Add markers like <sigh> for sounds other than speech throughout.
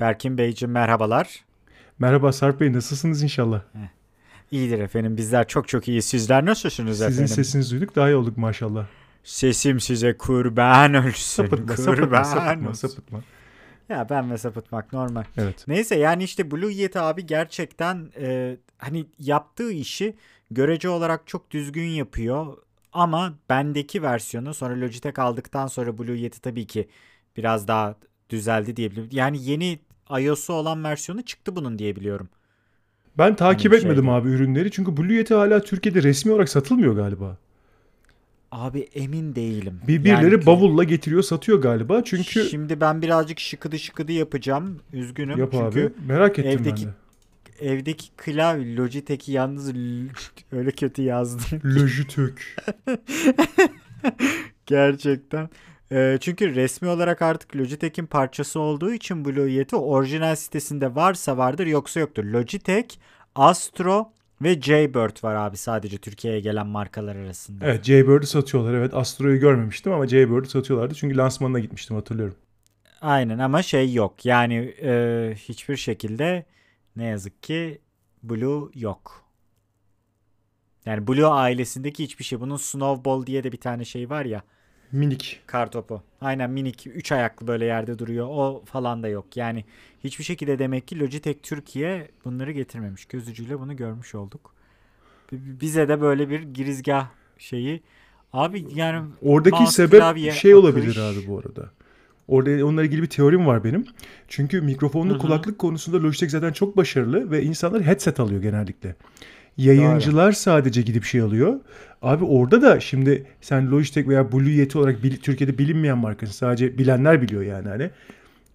Berkin Beyciğim merhabalar. Merhaba Sarp Bey nasılsınız inşallah? İyidir efendim bizler çok çok iyi. Sizler nasılsınız Sizin efendim? sesinizi duyduk daha iyi olduk maşallah. Sesim size kurban olsun. Sapıtma, kurban sapıtma, sapıtma, olsun. sapıtma. Ya ben ve sapıtmak normal. Evet. Neyse yani işte Blue Yeti abi gerçekten e, hani yaptığı işi görece olarak çok düzgün yapıyor. Ama bendeki versiyonu sonra Logitech aldıktan sonra Blue Yeti tabii ki biraz daha düzeldi diyebilirim. Yani yeni iOS'u olan versiyonu çıktı bunun diyebiliyorum. Ben takip Hani etmedim şeyde. abi ürünleri çünkü Blue Yeti hala Türkiye'de resmi olarak satılmıyor galiba. Abi emin değilim. Bir birileri Yani- bavulla getiriyor satıyor galiba çünkü Şimdi ben birazcık şıkıdı şıkıdı yapacağım. Üzgünüm. yap Çünkü abi merak ettim evdeki- ben de. evdeki klavye Logitech'i yalnız <laughs> öyle kötü yazdım. Logitech. <laughs> Gerçekten. Ee, çünkü resmi olarak artık Logitech'in parçası olduğu için Blue Yeti orijinal sitesinde varsa vardır yoksa yoktur. Logitech, Astro ve Jaybird var abi sadece Türkiye'ye gelen markalar arasında. Evet Jaybird'ü satıyorlar evet Astro'yu görmemiştim ama Jaybird'ü satıyorlardı çünkü lansmanına gitmiştim hatırlıyorum. Aynen ama şey yok. Yani e, hiçbir şekilde ne yazık ki Blue yok. Yani Blue ailesindeki hiçbir şey. Bunun Snowball diye de bir tane şey var ya. Minik. Kartopu. Aynen minik. Üç ayaklı böyle yerde duruyor. O falan da yok. Yani hiçbir şekilde demek ki Logitech Türkiye bunları getirmemiş. Göz ucuyla bunu görmüş olduk. Bize de böyle bir girizgah şeyi. Abi yani Oradaki sebep klavye, şey olabilir akış. abi bu arada. Orada onunla ilgili bir teorim var benim. Çünkü mikrofonlu Hı hı. kulaklık konusunda Logitech zaten çok başarılı ve insanlar headset alıyor genellikle. Yayıncılar sadece gidip şey alıyor. Abi orada da şimdi sen Logitech veya Blue Yeti olarak bil- Türkiye'de bilinmeyen markasın. Sadece bilenler biliyor yani hani.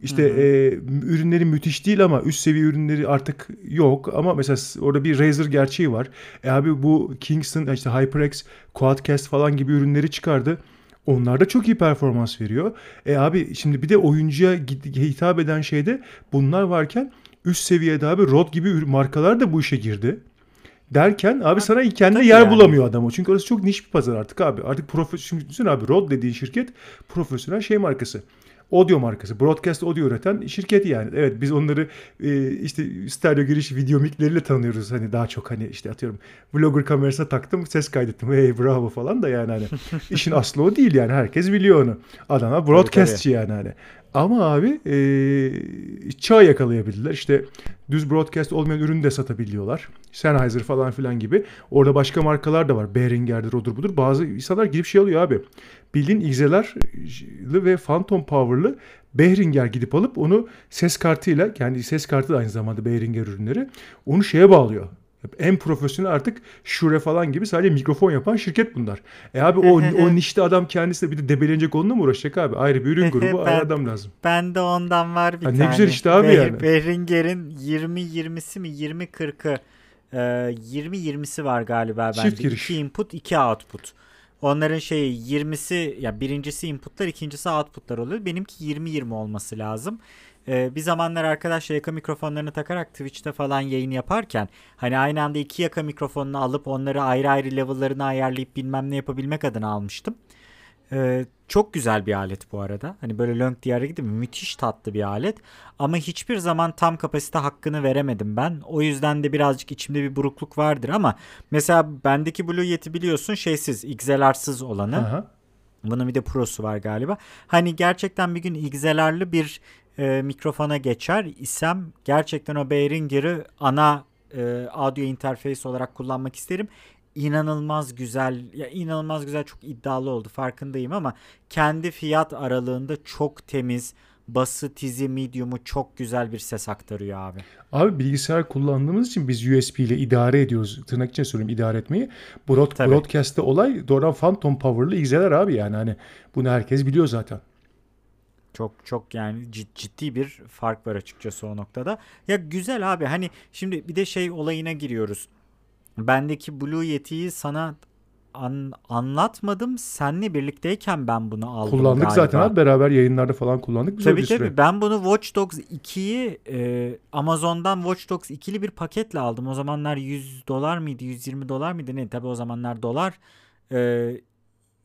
İşte e, ürünleri müthiş değil ama üst seviye ürünleri artık yok. Ama mesela orada bir Razer gerçeği var. E abi bu Kingston, işte HyperX, Quadcast falan gibi ürünleri çıkardı. Onlar da çok iyi performans veriyor. E abi şimdi bir de oyuncuya hitap eden şeyde bunlar varken üst seviyede abi Rode gibi markalar da bu işe girdi. Derken abi sana kendi yer yani. bulamıyor adam o. Çünkü orası çok niş bir pazar artık abi. Artık profesyonel düşünsene abi Rode dediğin şirket profesyonel şey markası. Audio markası. Broadcast audio üreten şirketi yani. Evet biz onları e, işte stereo giriş video mikleriyle tanıyoruz. Hani daha çok hani işte atıyorum vlogger kamerasına taktım ses kaydettim. Hey bravo falan da yani hani <laughs> işin aslı o değil yani. Herkes biliyor onu. Adana broadcastçi yani hani. Ama abi e, çağ yakalayabildiler. İşte düz broadcast olmayan ürünü de satabiliyorlar. Sennheiser falan filan gibi. Orada başka markalar da var. Behringer'dir odur budur. Bazı insanlar gidip şey alıyor abi. Bildiğin XLR'lı ve Phantom Power'lı Behringer gidip alıp onu ses kartıyla kendi ses kartı da aynı zamanda Behringer ürünleri onu şeye bağlıyor. En profesyonel artık Shure falan gibi sadece mikrofon yapan şirket bunlar. E abi o, <laughs> o nişte adam kendisi de bir de debelenecek onunla mı uğraşacak abi? Ayrı bir ürün <laughs> grubu ayrı adam lazım. Ben de ondan var bir Ha, ne tane. güzel işte abi yani. Behringer'in 20-20'si mi 20-40'ı e, 20-20'si var galiba bende. Çift giriş. 2 input 2 output. Onların şeyi 20'si ya birincisi inputlar ikincisi outputlar oluyor. Benimki 20-20 olması lazım. E, bir zamanlar arkadaşlar yaka mikrofonlarını takarak Twitch'te falan yayın yaparken hani aynı anda iki yaka mikrofonunu alıp onları ayrı ayrı level'larını ayarlayıp bilmem ne yapabilmek adına almıştım. Ee, çok güzel bir alet bu arada. Hani böyle lönk diyara gidip müthiş tatlı bir alet. Ama hiçbir zaman tam kapasite hakkını veremedim ben. O yüzden de birazcık içimde bir burukluk vardır ama mesela bendeki Blue Yeti biliyorsun şeysiz, XLR'sız olanı. Aha. Bunun bir de Pro'su var galiba. Hani gerçekten bir gün XLR'lı bir e, mikrofona geçer isem gerçekten o Behringer'ı ana e, audio interface olarak kullanmak isterim. İnanılmaz güzel, ya inanılmaz güzel çok iddialı oldu farkındayım ama kendi fiyat aralığında çok temiz, bası, tizi, medium'u çok güzel bir ses aktarıyor abi. Abi bilgisayar kullandığımız için biz USB ile idare ediyoruz. Tırnak için söylüyorum idare etmeyi. Broad, Tabii. broadcast'te olay doğrudan Phantom Power'lı XLR abi yani hani bunu herkes biliyor zaten. Çok çok yani cid- ciddi bir fark var açıkçası o noktada. Ya güzel abi hani şimdi bir de şey olayına giriyoruz. Bendeki Blue Yeti'yi sana an- anlatmadım. Seninle birlikteyken ben bunu aldım Kullandık galiba. zaten abi beraber yayınlarda falan kullandık. Güzel Tabii bir süre. tabii ben bunu Watch Dogs 2'yi e, Amazon'dan Watch Dogs 2'li bir paketle aldım. O zamanlar 100 dolar mıydı 120 dolar mıydı ne? Tabii o zamanlar dolar. E,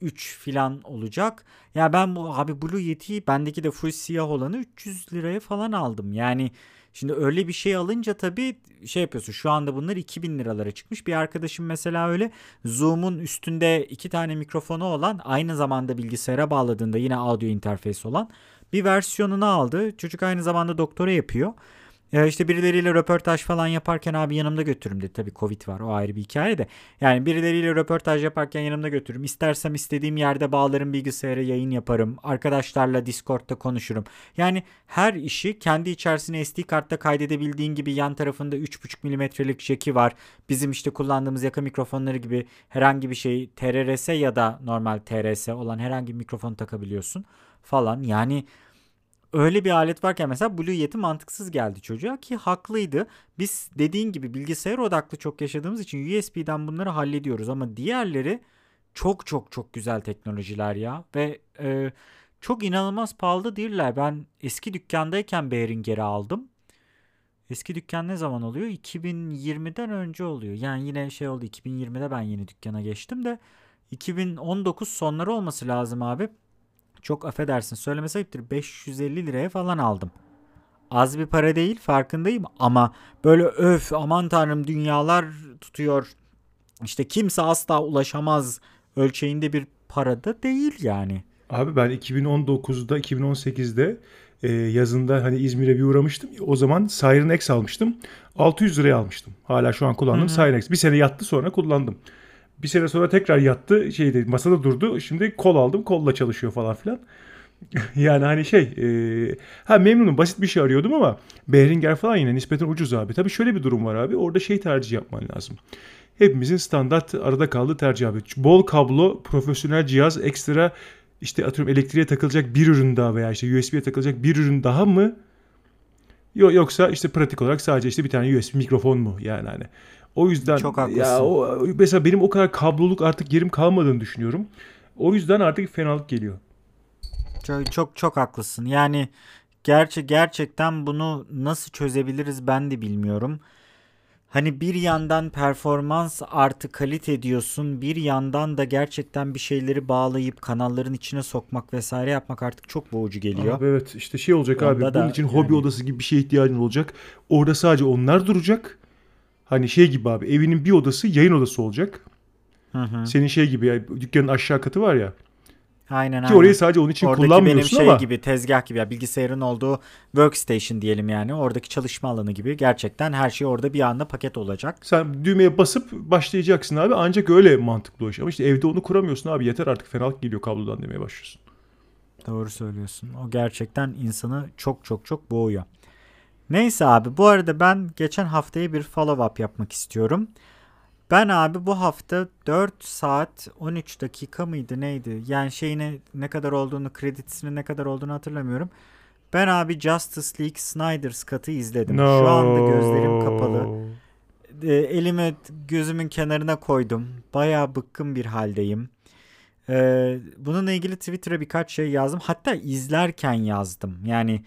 3 filan olacak. Ya ben bu abi Blue Yeti'yi bendeki de full siyah olanı 300 liraya falan aldım. Yani şimdi öyle bir şey alınca tabii şey yapıyorsun. Şu anda bunlar 2000 liralara çıkmış. Bir arkadaşım mesela öyle Zoom'un üstünde iki tane mikrofonu olan aynı zamanda bilgisayara bağladığında yine audio interface olan bir versiyonunu aldı. Çocuk aynı zamanda doktora yapıyor. Ya işte birileriyle röportaj falan yaparken abi yanımda götürürüm dedi. Tabii Covid var o ayrı bir hikaye de. Yani birileriyle röportaj yaparken yanımda götürürüm. İstersem istediğim yerde bağlarım bilgisayara yayın yaparım. Arkadaşlarla Discord'da konuşurum. Yani her işi kendi içerisine SD kartta kaydedebildiğin gibi yan tarafında 3.5 milimetrelik jack'i var. Bizim işte kullandığımız yaka mikrofonları gibi herhangi bir şey TRS ya da normal TRS olan herhangi bir mikrofon takabiliyorsun falan. Yani öyle bir alet varken mesela Blue Yeti mantıksız geldi çocuğa ki haklıydı. Biz dediğin gibi bilgisayar odaklı çok yaşadığımız için USB'den bunları hallediyoruz ama diğerleri çok çok çok güzel teknolojiler ya ve e, çok inanılmaz pahalı değiller. Ben eski dükkandayken Behringer'i aldım. Eski dükkan ne zaman oluyor? 2020'den önce oluyor. Yani yine şey oldu 2020'de ben yeni dükkana geçtim de 2019 sonları olması lazım abi. Çok affedersin söylemesi ayıptır 550 liraya falan aldım. Az bir para değil farkındayım ama böyle öf aman tanrım dünyalar tutuyor. İşte kimse asla ulaşamaz ölçeğinde bir parada değil yani. Abi ben 2019'da 2018'de e, yazında hani İzmir'e bir uğramıştım. O zaman Siren X almıştım. 600 liraya almıştım. Hala şu an kullandığım Siren X. Bir sene yattı sonra kullandım. Bir sene sonra tekrar yattı. Şeyde masada durdu. Şimdi kol aldım. Kolla çalışıyor falan filan. <laughs> yani hani şey e, ha memnunum basit bir şey arıyordum ama Behringer falan yine nispeten ucuz abi. Tabii şöyle bir durum var abi. Orada şey tercih yapman lazım. Hepimizin standart arada kaldığı tercih abi. Bol kablo, profesyonel cihaz, ekstra işte atıyorum elektriğe takılacak bir ürün daha veya işte USB'ye takılacak bir ürün daha mı? Yok yoksa işte pratik olarak sadece işte bir tane USB mikrofon mu yani hani. O yüzden Çok haklısın. ya o, mesela benim o kadar kabloluk artık yerim kalmadığını düşünüyorum. O yüzden artık fenalık geliyor. Çok çok, çok haklısın. Yani gerçi gerçekten bunu nasıl çözebiliriz ben de bilmiyorum. Hani bir yandan performans artı kalite diyorsun. Bir yandan da gerçekten bir şeyleri bağlayıp kanalların içine sokmak vesaire yapmak artık çok boğucu geliyor. Abi evet işte şey olacak abi. Onda da Bunun için hobi yani- odası gibi bir şeye ihtiyacın olacak. Orada sadece onlar duracak. Hani şey gibi abi evinin bir odası yayın odası olacak. Hı hı. Senin şey gibi ya dükkanın aşağı katı var ya. Aynen Ki aynen. orayı sadece onun için Oradaki benim kullanmıyorsun şey ama gibi tezgah gibi ya bilgisayarın olduğu workstation diyelim yani oradaki çalışma alanı gibi gerçekten her şey orada bir anda paket olacak. sen düğmeye basıp başlayacaksın abi. Ancak öyle mantıklı o iş. Ama işte evde onu kuramıyorsun abi. Yeter artık fenalık geliyor kablodan demeye başlıyorsun. Doğru söylüyorsun. O gerçekten insanı çok çok çok boğuyor. Neyse abi bu arada ben geçen haftaya bir follow up yapmak istiyorum. Ben abi bu hafta 4 saat 13 dakika mıydı neydi? Yani şeyine ne kadar olduğunu, kredisinin ne kadar olduğunu hatırlamıyorum. Ben abi Justice League Snyder's Cut'ı izledim. Şu anda gözlerim kapalı. E, elimi gözümün kenarına koydum. Bayağı bıkkın bir haldeyim. E, bununla ilgili Twitter'a birkaç şey yazdım. Hatta izlerken yazdım. Yani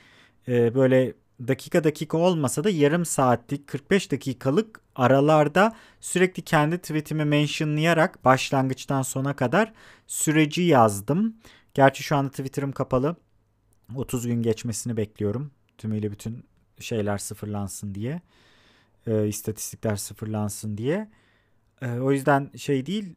e, böyle dakika dakika olmasa da yarım saatlik 45 dakikalık aralarda sürekli kendi tweetimi mentionlayarak başlangıçtan sona kadar süreci yazdım. Gerçi şu anda Twitter'ım kapalı. 30 gün geçmesini bekliyorum. Tümüyle bütün şeyler sıfırlansın diye. E, istatistikler sıfırlansın diye. E, o yüzden şey değil.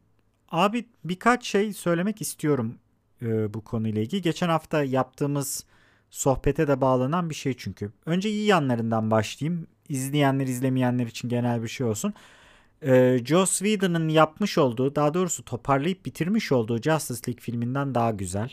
Abi birkaç şey söylemek istiyorum e, bu konuyla ilgili. Geçen hafta yaptığımız sohbete de bağlanan bir şey çünkü. Önce iyi yanlarından başlayayım. İzleyenler izlemeyenler için genel bir şey olsun. Ee, Joss Whedon'ın yapmış olduğu daha doğrusu toparlayıp bitirmiş olduğu Justice League filminden daha güzel.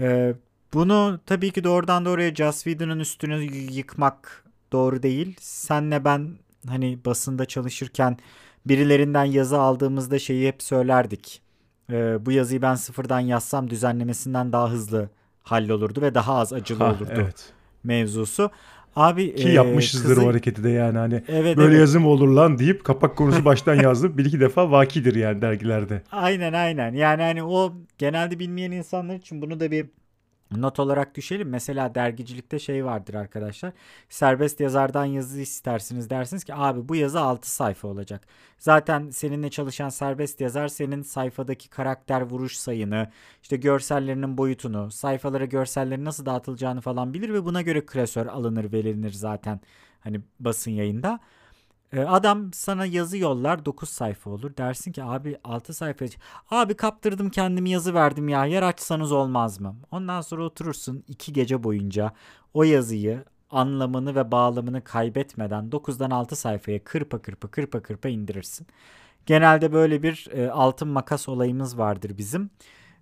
Ee, bunu tabii ki doğrudan doğruya Joss Whedon'ın üstünü yıkmak doğru değil. Senle ben hani basında çalışırken birilerinden yazı aldığımızda şeyi hep söylerdik. Ee, bu yazıyı ben sıfırdan yazsam düzenlemesinden daha hızlı hallolurdu ve daha az acılı Ha, olurdu evet. mevzusu. Abi Ki e, yapmışızdır kızı- o hareketi de yani hani Evet, böyle evet. yazı mı olur lan deyip kapak konusu <laughs> baştan yazdım. Bir iki defa vakidir yani dergilerde. Aynen aynen. Yani hani o genelde bilmeyen insanlar için bunu da bir Not olarak düşelim. Mesela dergicilikte şey vardır arkadaşlar. Serbest yazardan yazı istersiniz dersiniz ki abi bu yazı 6 sayfa olacak. Zaten seninle çalışan serbest yazar senin sayfadaki karakter vuruş sayını, işte görsellerinin boyutunu, sayfalara görsellerin nasıl dağıtılacağını falan bilir ve buna göre klasör alınır verilir zaten hani basın yayında. Ee, adam sana yazı yollar 9 sayfa olur. Dersin ki abi 6 sayfa. Abi kaptırdım kendimi yazı verdim ya yer açsanız olmaz mı? Ondan sonra oturursun 2 gece boyunca o yazıyı anlamını ve bağlamını kaybetmeden 9'dan 6 sayfaya kırpa kırpa kırpa kırpa indirirsin. Genelde böyle bir e, altın makas olayımız vardır bizim.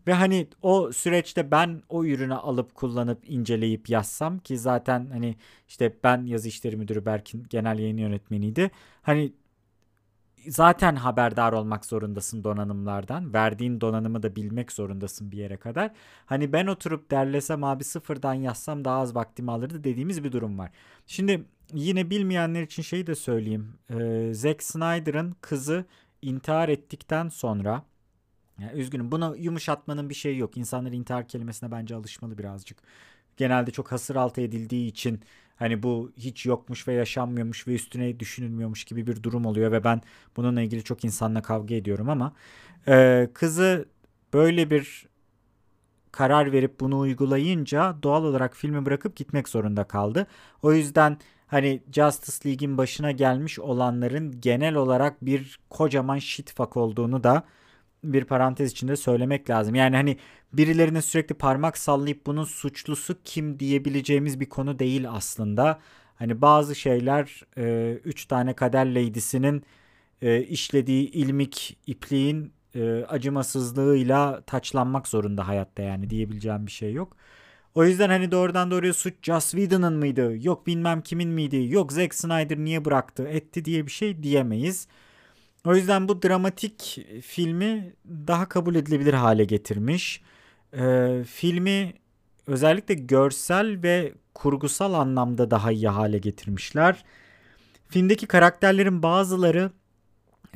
Ve hani o süreçte ben o ürünü alıp kullanıp inceleyip yazsam ki zaten hani işte ben yazı işleri müdürü Berk'in genel yayın yönetmeniydi. Hani zaten haberdar olmak zorundasın donanımlardan. Verdiğin donanımı da bilmek zorundasın bir yere kadar. Hani ben oturup derlesem abi sıfırdan yazsam daha az vaktimi alırdı dediğimiz bir durum var. Şimdi yine bilmeyenler için şeyi de söyleyeyim. Ee, Zack Snyder'ın kızı intihar ettikten sonra yani üzgünüm bunu yumuşatmanın bir şeyi yok. İnsanlar intihar kelimesine bence alışmalı birazcık. Genelde çok hasır altı edildiği için hani bu hiç yokmuş ve yaşanmıyormuş ve üstüne düşünülmüyormuş gibi bir durum oluyor ve ben bununla ilgili çok insanla kavga ediyorum ama e, kızı böyle bir karar verip bunu uygulayınca doğal olarak filmi bırakıp gitmek zorunda kaldı. O yüzden hani Justice League'in başına gelmiş olanların genel olarak bir kocaman shitfuck olduğunu da bir parantez içinde söylemek lazım. Yani hani birilerine sürekli parmak sallayıp bunun suçlusu kim diyebileceğimiz bir konu değil aslında. Hani bazı şeyler e, üç tane kader lady'sinin e, işlediği ilmik ipliğin e, acımasızlığıyla taçlanmak zorunda hayatta yani diyebileceğim bir şey yok. O yüzden hani doğrudan doğruya suç Joss Whedon'ın mıydı? Yok bilmem kimin miydi? Yok Zack Snyder niye bıraktı? Etti diye bir şey diyemeyiz. O yüzden bu dramatik filmi daha kabul edilebilir hale getirmiş. Ee, filmi özellikle görsel ve kurgusal anlamda daha iyi hale getirmişler. Filmdeki karakterlerin bazıları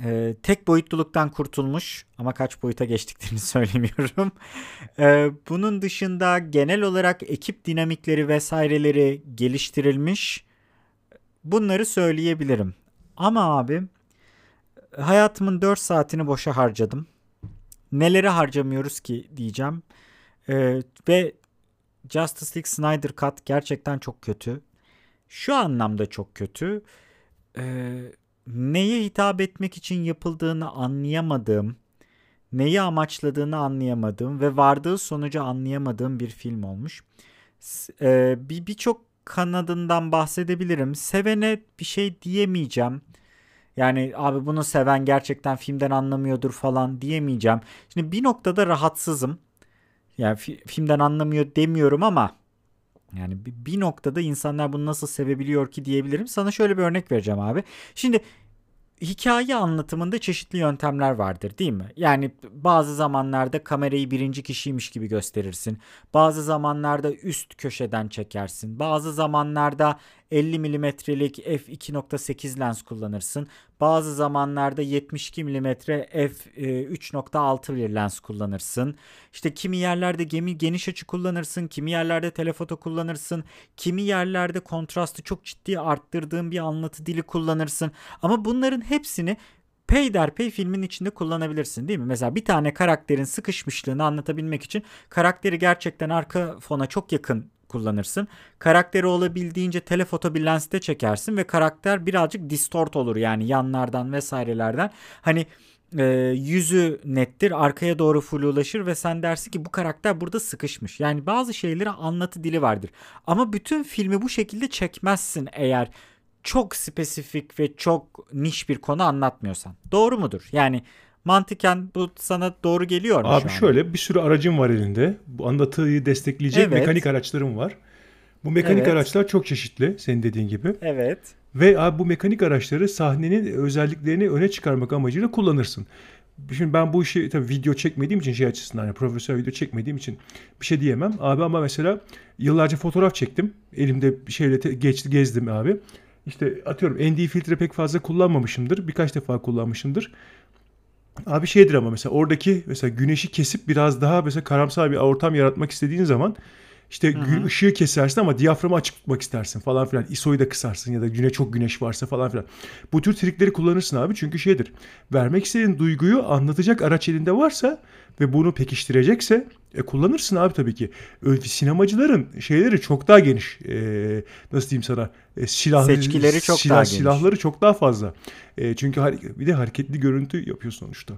e, tek boyutluluktan kurtulmuş ama kaç boyuta geçtiklerini <laughs> söylemiyorum. E, bunun dışında genel olarak ekip dinamikleri vesaireleri geliştirilmiş. Bunları söyleyebilirim. Ama abi hayatımın 4 saatini boşa harcadım. Neleri harcamıyoruz ki diyeceğim. Ee, ve Justice League Snyder Cut gerçekten çok kötü. Şu anlamda çok kötü. Ee, neye hitap etmek için yapıldığını anlayamadığım, neyi amaçladığını anlayamadığım ve vardığı sonucu anlayamadığım bir film olmuş. Ee, bir birçok kanadından bahsedebilirim. Sevene bir şey diyemeyeceğim. Yani abi bunu seven gerçekten filmden anlamıyordur falan diyemeyeceğim. Şimdi bir noktada rahatsızım. Yani fi- filmden anlamıyor demiyorum ama yani bir noktada insanlar bunu nasıl sevebiliyor ki diyebilirim. Sana şöyle bir örnek vereceğim abi. Şimdi hikaye anlatımında çeşitli yöntemler vardır değil mi? Yani bazı zamanlarda kamerayı birinci kişiymiş gibi gösterirsin. Bazı zamanlarda üst köşeden çekersin. Bazı zamanlarda 50 milimetrelik f2.8 lens kullanırsın. Bazı zamanlarda 72 mm f3.6 bir lens kullanırsın. İşte kimi yerlerde gemi geniş açı kullanırsın, kimi yerlerde telefoto kullanırsın, kimi yerlerde kontrastı çok ciddi arttırdığın bir anlatı dili kullanırsın. Ama bunların hepsini peyderpey filmin içinde kullanabilirsin değil mi? Mesela bir tane karakterin sıkışmışlığını anlatabilmek için karakteri gerçekten arka fona çok yakın kullanırsın. Karakteri olabildiğince telefoto bir lenste çekersin ve karakter birazcık distort olur yani yanlardan vesairelerden. Hani e, yüzü nettir arkaya doğru ulaşır ve sen dersin ki bu karakter burada sıkışmış. Yani bazı şeyleri anlatı dili vardır. Ama bütün filmi bu şekilde çekmezsin eğer çok spesifik ve çok niş bir konu anlatmıyorsan. Doğru mudur? Yani mantıken bu sana doğru geliyor mu Abi şöyle bir sürü aracım var elinde. Bu anlatıyı destekleyecek evet. mekanik araçlarım var. Bu mekanik evet. araçlar çok çeşitli senin dediğin gibi. Evet. Ve abi bu mekanik araçları sahnenin özelliklerini öne çıkarmak amacıyla kullanırsın. Şimdi ben bu işi tabii video çekmediğim için şey açısından yani profesyonel video çekmediğim için bir şey diyemem. Abi ama mesela yıllarca fotoğraf çektim. Elimde bir şeyle te- geçti gezdim abi. İşte atıyorum ND filtre pek fazla kullanmamışımdır. Birkaç defa kullanmışımdır. Abi şeydir ama mesela oradaki mesela güneşi kesip biraz daha mesela karamsar bir ortam yaratmak istediğin zaman İşte Hı gü- hı. ışığı kesersin ama diyaframı açık tutmak istersin falan filan. ISO'yu da kısarsın ya da güne çok güneş varsa falan filan. Bu tür trikleri kullanırsın abi çünkü şeydir. Vermek istediğin duyguyu anlatacak araç elinde varsa ve bunu pekiştirecekse e, kullanırsın abi tabii ki. Sinemacıların şeyleri çok daha geniş. E, nasıl diyeyim sana? E, silah, Seçkileri çok silah- daha geniş. Silahları çok daha fazla. E, çünkü bir de hareketli görüntü yapıyor sonuçta.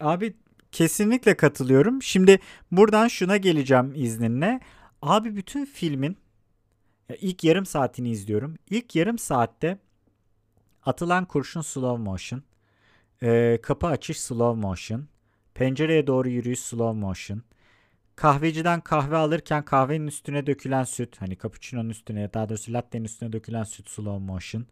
Abi kesinlikle katılıyorum. Şimdi buradan şuna geleceğim izninle. Abi bütün filmin ilk yarım saatini izliyorum. İlk yarım saatte atılan kurşun slow motion, e, kapı açış slow motion, pencereye doğru yürüyüş slow motion, kahveciden kahve alırken kahvenin üstüne dökülen süt, hani cappuccino'nun üstüne daha doğrusu latte'nin üstüne dökülen süt slow motion,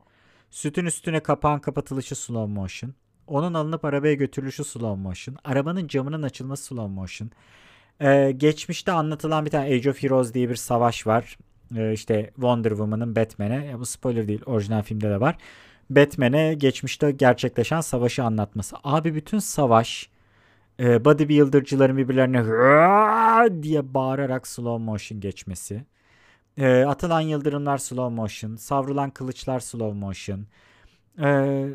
sütün üstüne kapağın kapatılışı slow motion, onun alınıp arabaya götürülüşü slow motion. Arabanın camının açılması slow motion. Ee, geçmişte anlatılan bir tane Age of Heroes diye bir savaş var. Ee, işte Wonder Woman'ın Batman'e. Bu spoiler değil. Orijinal filmde de var. Batman'e geçmişte gerçekleşen savaşı anlatması. Abi bütün savaş e, bodybuilder'cıların birbirlerine diye bağırarak slow motion geçmesi. E, atılan yıldırımlar slow motion. Savrulan kılıçlar slow motion. E,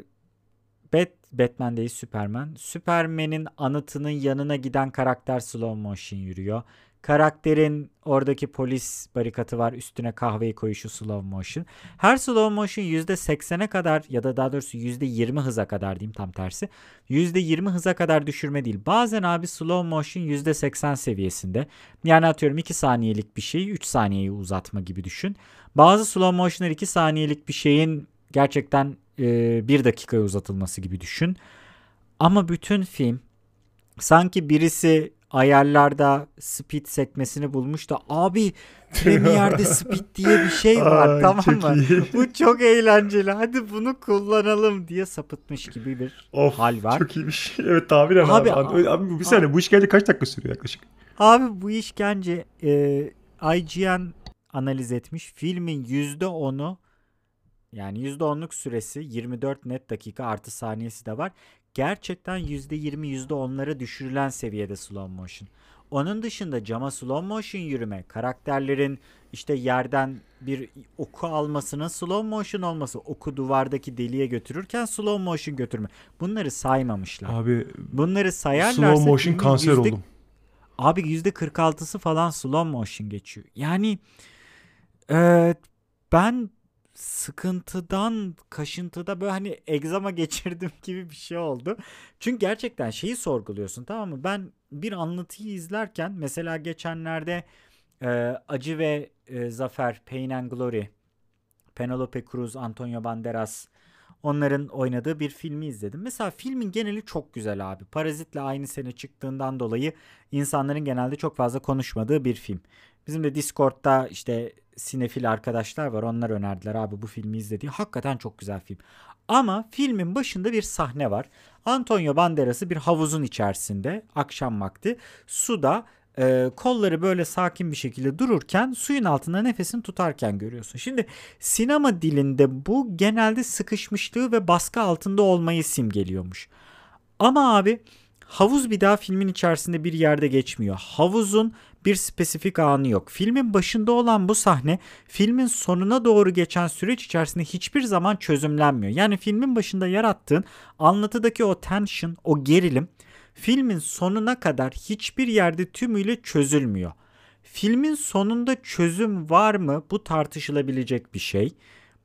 Bat, Batman değil Superman. Superman'in anıtının yanına giden karakter slow motion yürüyor. Karakterin oradaki polis barikatı var üstüne kahveyi koyuşu slow motion. Her slow motion %80'e kadar ya da daha doğrusu %20 hıza kadar diyeyim tam tersi. %20 hıza kadar düşürme değil. Bazen abi slow motion %80 seviyesinde. Yani atıyorum 2 saniyelik bir şeyi 3 saniyeyi uzatma gibi düşün. Bazı slow motion'lar 2 saniyelik bir şeyin gerçekten e, 1 dakikaya uzatılması gibi düşün. Ama bütün film sanki birisi ayarlarda speed sekmesini bulmuş da abi Premiere'de speed diye bir şey <laughs> var Ay, tamam mı? <laughs> Bu çok eğlenceli hadi bunu kullanalım diye sapıtmış gibi bir Of, hal var. Çok iyiymiş. <laughs> Evet tahminen abi. Abi, Abi, abi, bir saniye bu işkence kaç dakika sürüyor yaklaşık? Abi bu işkence e, IGN analiz etmiş. Filmin %10'u yani %10'luk süresi 24 net dakika artı saniyesi de var. Gerçekten %20 %10'lara düşürülen seviyede slow motion. Onun dışında cama slow motion yürüme, karakterlerin işte yerden bir oku almasının slow motion olması, oku duvardaki deliğe götürürken slow motion götürme. Bunları saymamışlar. Abi Bunları sayarlarsa slow motion kanser yüzde- oldum. Abi %46'sı falan slow motion geçiyor. Yani e, ben sıkıntıdan kaşıntıda böyle hani egzama <laughs> geçirdim gibi bir şey oldu. Çünkü gerçekten şeyi sorguluyorsun tamam mı? Ben bir anlatıyı izlerken mesela geçenlerde e, Acı ve e, Zafer, Pain and Glory, Penelope Cruz, Antonio Banderas onların oynadığı bir filmi izledim. Mesela filmin geneli çok güzel abi. Parazit'le aynı sene çıktığından dolayı insanların genelde çok fazla konuşmadığı bir film. Bizim de Discord'da işte sinefil arkadaşlar var. Onlar önerdiler abi bu filmi izledi. Hakikaten çok güzel film. Ama filmin başında bir sahne var. Antonio Banderas'ı bir havuzun içerisinde akşam vakti suda e, kolları böyle sakin bir şekilde dururken suyun altında nefesini tutarken görüyorsun. Şimdi sinema dilinde bu genelde sıkışmışlığı ve baskı altında olmayı simgeliyormuş. Ama abi havuz bir daha filmin içerisinde bir yerde geçmiyor. Havuzun bir spesifik anı yok. Filmin başında olan bu sahne filmin sonuna doğru geçen süreç içerisinde hiçbir zaman çözümlenmiyor. Yani filmin başında yarattığın anlatıdaki o tension, o gerilim filmin sonuna kadar hiçbir yerde tümüyle çözülmüyor. Filmin sonunda çözüm var mı? Bu tartışılabilecek bir şey.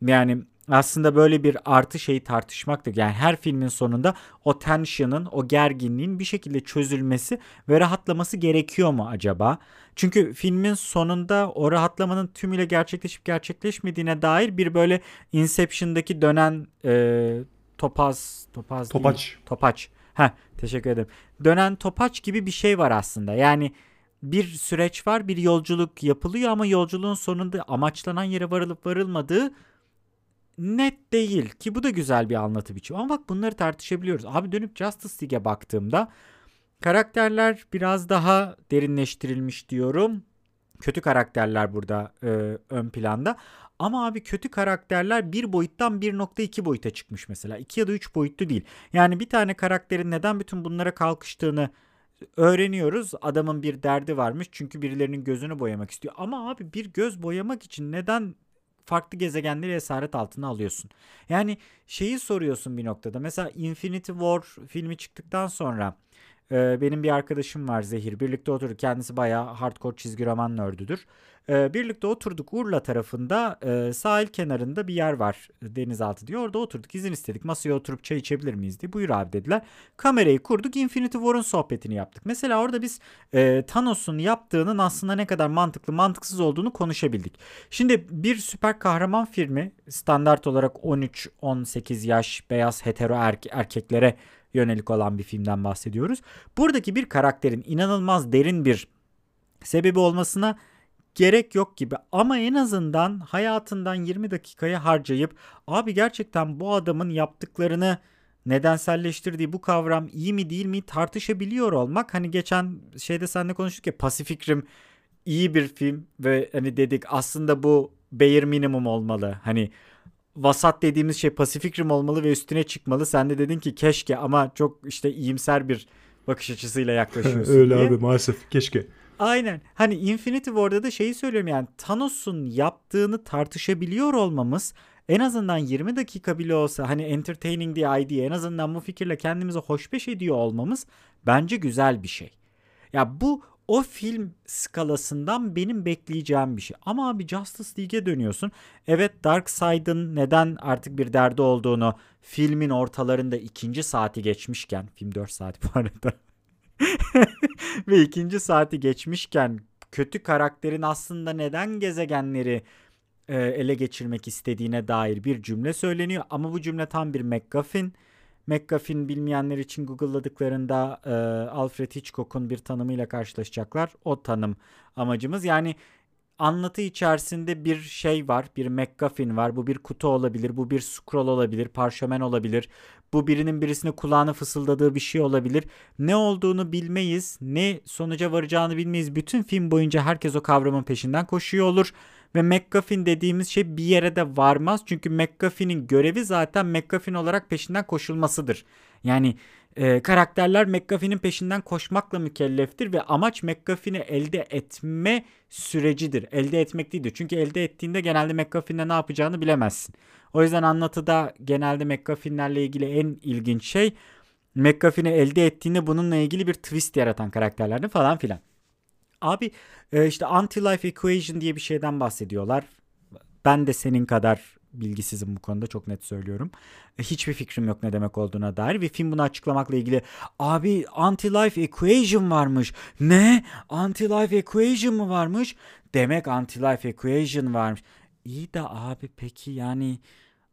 Yani aslında böyle bir artı şeyi tartışmaktır. Yani her filmin sonunda o tension'ın, o gerginliğin bir şekilde çözülmesi ve rahatlaması gerekiyor mu acaba? Çünkü filmin sonunda o rahatlamanın tümüyle gerçekleşip gerçekleşmediğine dair bir böyle Inception'daki dönen e, topaz, topaz değil, Topaç. Topaç. Heh, teşekkür ederim. Dönen topaç gibi bir şey var aslında. Yani bir süreç var, bir yolculuk yapılıyor ama yolculuğun sonunda amaçlanan yere varılıp varılmadığı net değil ki bu da güzel bir anlatı biçimi. Ama bak bunları tartışabiliyoruz. Abi dönüp Justice League'e baktığımda karakterler biraz daha derinleştirilmiş diyorum. Kötü karakterler burada e, ön planda. Ama abi kötü karakterler bir boyuttan 1.2 boyuta çıkmış mesela. 2 ya da 3 boyutlu değil. Yani bir tane karakterin neden bütün bunlara kalkıştığını öğreniyoruz adamın bir derdi varmış çünkü birilerinin gözünü boyamak istiyor. Ama abi bir göz boyamak için neden farklı gezegenleri esaret altına alıyorsun? Yani şeyi soruyorsun bir noktada. Mesela Infinity War filmi çıktıktan sonra e, benim bir arkadaşım var Zehir. Birlikte oturduk. Kendisi bayağı hardcore çizgi roman nördüdür. E, birlikte oturduk Urla tarafında e, sahil kenarında bir yer var denizaltı diyor. Orada oturduk izin istedik. Masaya oturup çay içebilir miyiz diye. Buyur abi dediler. Kamerayı kurduk Infinity War'un sohbetini yaptık. Mesela orada biz e, Thanos'un yaptığının aslında ne kadar mantıklı mantıksız olduğunu konuşabildik. Şimdi bir süper kahraman filmi standart olarak 13-18 yaş beyaz hetero erke- erkeklere yönelik olan bir filmden bahsediyoruz. Buradaki bir karakterin inanılmaz derin bir sebebi olmasına gerek yok gibi ama en azından hayatından 20 dakikayı harcayıp abi gerçekten bu adamın yaptıklarını nedenselleştirdiği bu kavram iyi mi değil mi tartışabiliyor olmak hani geçen şeyde seninle konuştuk ya Pacific Rim iyi bir film ve hani dedik aslında bu bare minimum olmalı. Hani vasat dediğimiz şey Pacific Rim olmalı ve üstüne çıkmalı. Sen de dedin ki keşke ama çok işte iyimser bir bakış açısıyla <laughs> yaklaşıyorsun Öyle diye. abi maalesef keşke. Aynen. Hani Infinity War'da da şeyi söylüyorum yani Thanos'un yaptığını tartışabiliyor olmamız en azından 20 dakika bile olsa hani entertaining the idea en azından bu fikirle kendimizi hoşbeş ediyor olmamız bence güzel bir şey. Ya bu o film skalasından benim bekleyeceğim bir şey. Ama abi Justice League'e dönüyorsun. Evet Darkseid'ın neden artık bir derdi olduğunu filmin ortalarında ikinci saati geçmişken film 4 saat bu arada <laughs> ve ikinci saati geçmişken kötü karakterin aslında neden gezegenleri e, ele geçirmek istediğine dair bir cümle söyleniyor. Ama bu cümle tam bir McGuffin. McGuffin bilmeyenler için Google'ladıklarında e, Alfred Hitchcock'un bir tanımıyla karşılaşacaklar. O tanım amacımız. Yani anlatı içerisinde bir şey var, bir McGuffin var. Bu bir kutu olabilir, bu bir scroll olabilir, parşömen olabilir. Bu birinin birisine kulağını fısıldadığı bir şey olabilir. Ne olduğunu bilmeyiz, ne sonuca varacağını bilmeyiz. Bütün film boyunca herkes o kavramın peşinden koşuyor olur. Ve McGuffin dediğimiz şey bir yere de varmaz. Çünkü McGuffin'in görevi zaten McGuffin olarak peşinden koşulmasıdır. Yani e, karakterler McGuffin'in peşinden koşmakla mükelleftir ve amaç McGuffin'i elde etme sürecidir. Elde etmek değildir. Çünkü elde ettiğinde genelde McGuffin'le ne yapacağını bilemezsin. O yüzden anlatıda genelde McGuffin'lerle ilgili en ilginç şey McGuffin'i elde ettiğinde bununla ilgili bir twist yaratan karakterlerdi falan filan. Abi e, işte anti-life equation diye bir şeyden bahsediyorlar. Ben de senin kadar bilgisizim bu konuda çok net söylüyorum. E, hiçbir fikrim yok ne demek olduğuna dair ve film bunu açıklamakla ilgili abi anti-life equation varmış. Ne? Anti-life equation mı varmış? Demek anti-life equation varmış. İyi de abi peki yani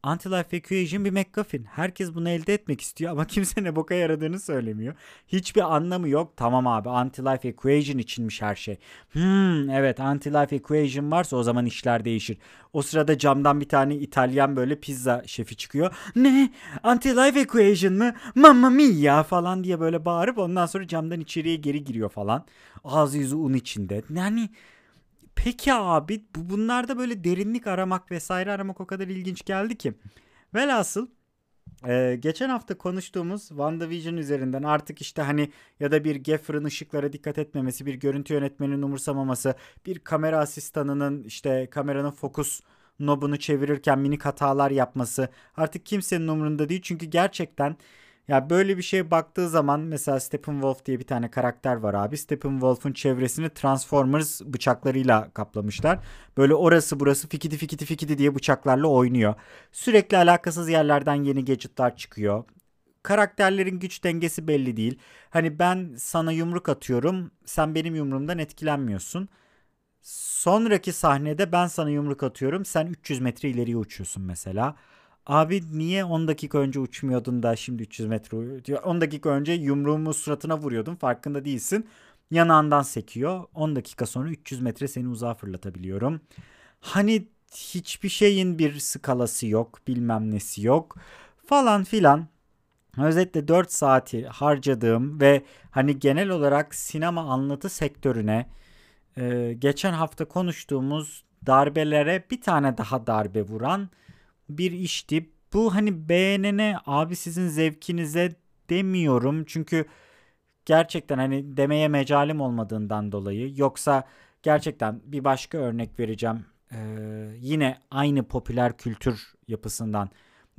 Anti-Life Equation bir McGuffin. Herkes bunu elde etmek istiyor ama <laughs> kimse ne boka yaradığını söylemiyor. Hiçbir anlamı yok. Tamam abi Anti-Life Equation içinmiş her şey. Hmm evet Anti-Life Equation varsa o zaman işler değişir. O sırada camdan bir tane İtalyan böyle pizza şefi çıkıyor. Ne? Anti-Life Equation mı? Mamma mia falan diye böyle bağırıp ondan sonra camdan içeriye geri giriyor falan. Ağzı yüzü un içinde. Yani Peki abi bu bunlarda böyle derinlik aramak vesaire aramak o kadar ilginç geldi ki. Velhasıl ee, geçen hafta konuştuğumuz WandaVision üzerinden artık işte hani ya da bir Gaffer'ın ışıklara dikkat etmemesi, bir görüntü yönetmeninin umursamaması, bir kamera asistanının işte kameranın fokus nobunu çevirirken minik hatalar yapması artık kimsenin umurunda değil. Çünkü gerçekten ya böyle bir şeye baktığı zaman mesela Steppenwolf diye bir tane karakter var abi. Steppenwolf'un çevresini Transformers bıçaklarıyla kaplamışlar. Böyle orası burası fikidi fikidi fikidi diye bıçaklarla oynuyor. Sürekli alakasız yerlerden yeni gadgetlar çıkıyor. Karakterlerin güç dengesi belli değil. Hani ben sana yumruk atıyorum, sen benim yumruğumdan etkilenmiyorsun. Sonraki sahnede ben sana yumruk atıyorum, sen 300 metre ileriye uçuyorsun mesela. Abi niye 10 dakika önce uçmuyordun da şimdi 300 metre 10 dakika önce yumruğumu suratına vuruyordun farkında değilsin. Yanağından sekiyor. 10 dakika sonra 300 metre seni uzağa fırlatabiliyorum. Hani hiçbir şeyin bir skalası yok, bilmem nesi yok falan filan. Özetle 4 saati harcadığım ve hani genel olarak sinema anlatı sektörüne geçen hafta konuştuğumuz darbelere bir tane daha darbe vuran bir işti. Bu hani beğenene abi sizin zevkinize demiyorum. Çünkü gerçekten hani demeye mecalim olmadığından dolayı yoksa gerçekten bir başka örnek vereceğim. Ee, yine aynı popüler kültür yapısından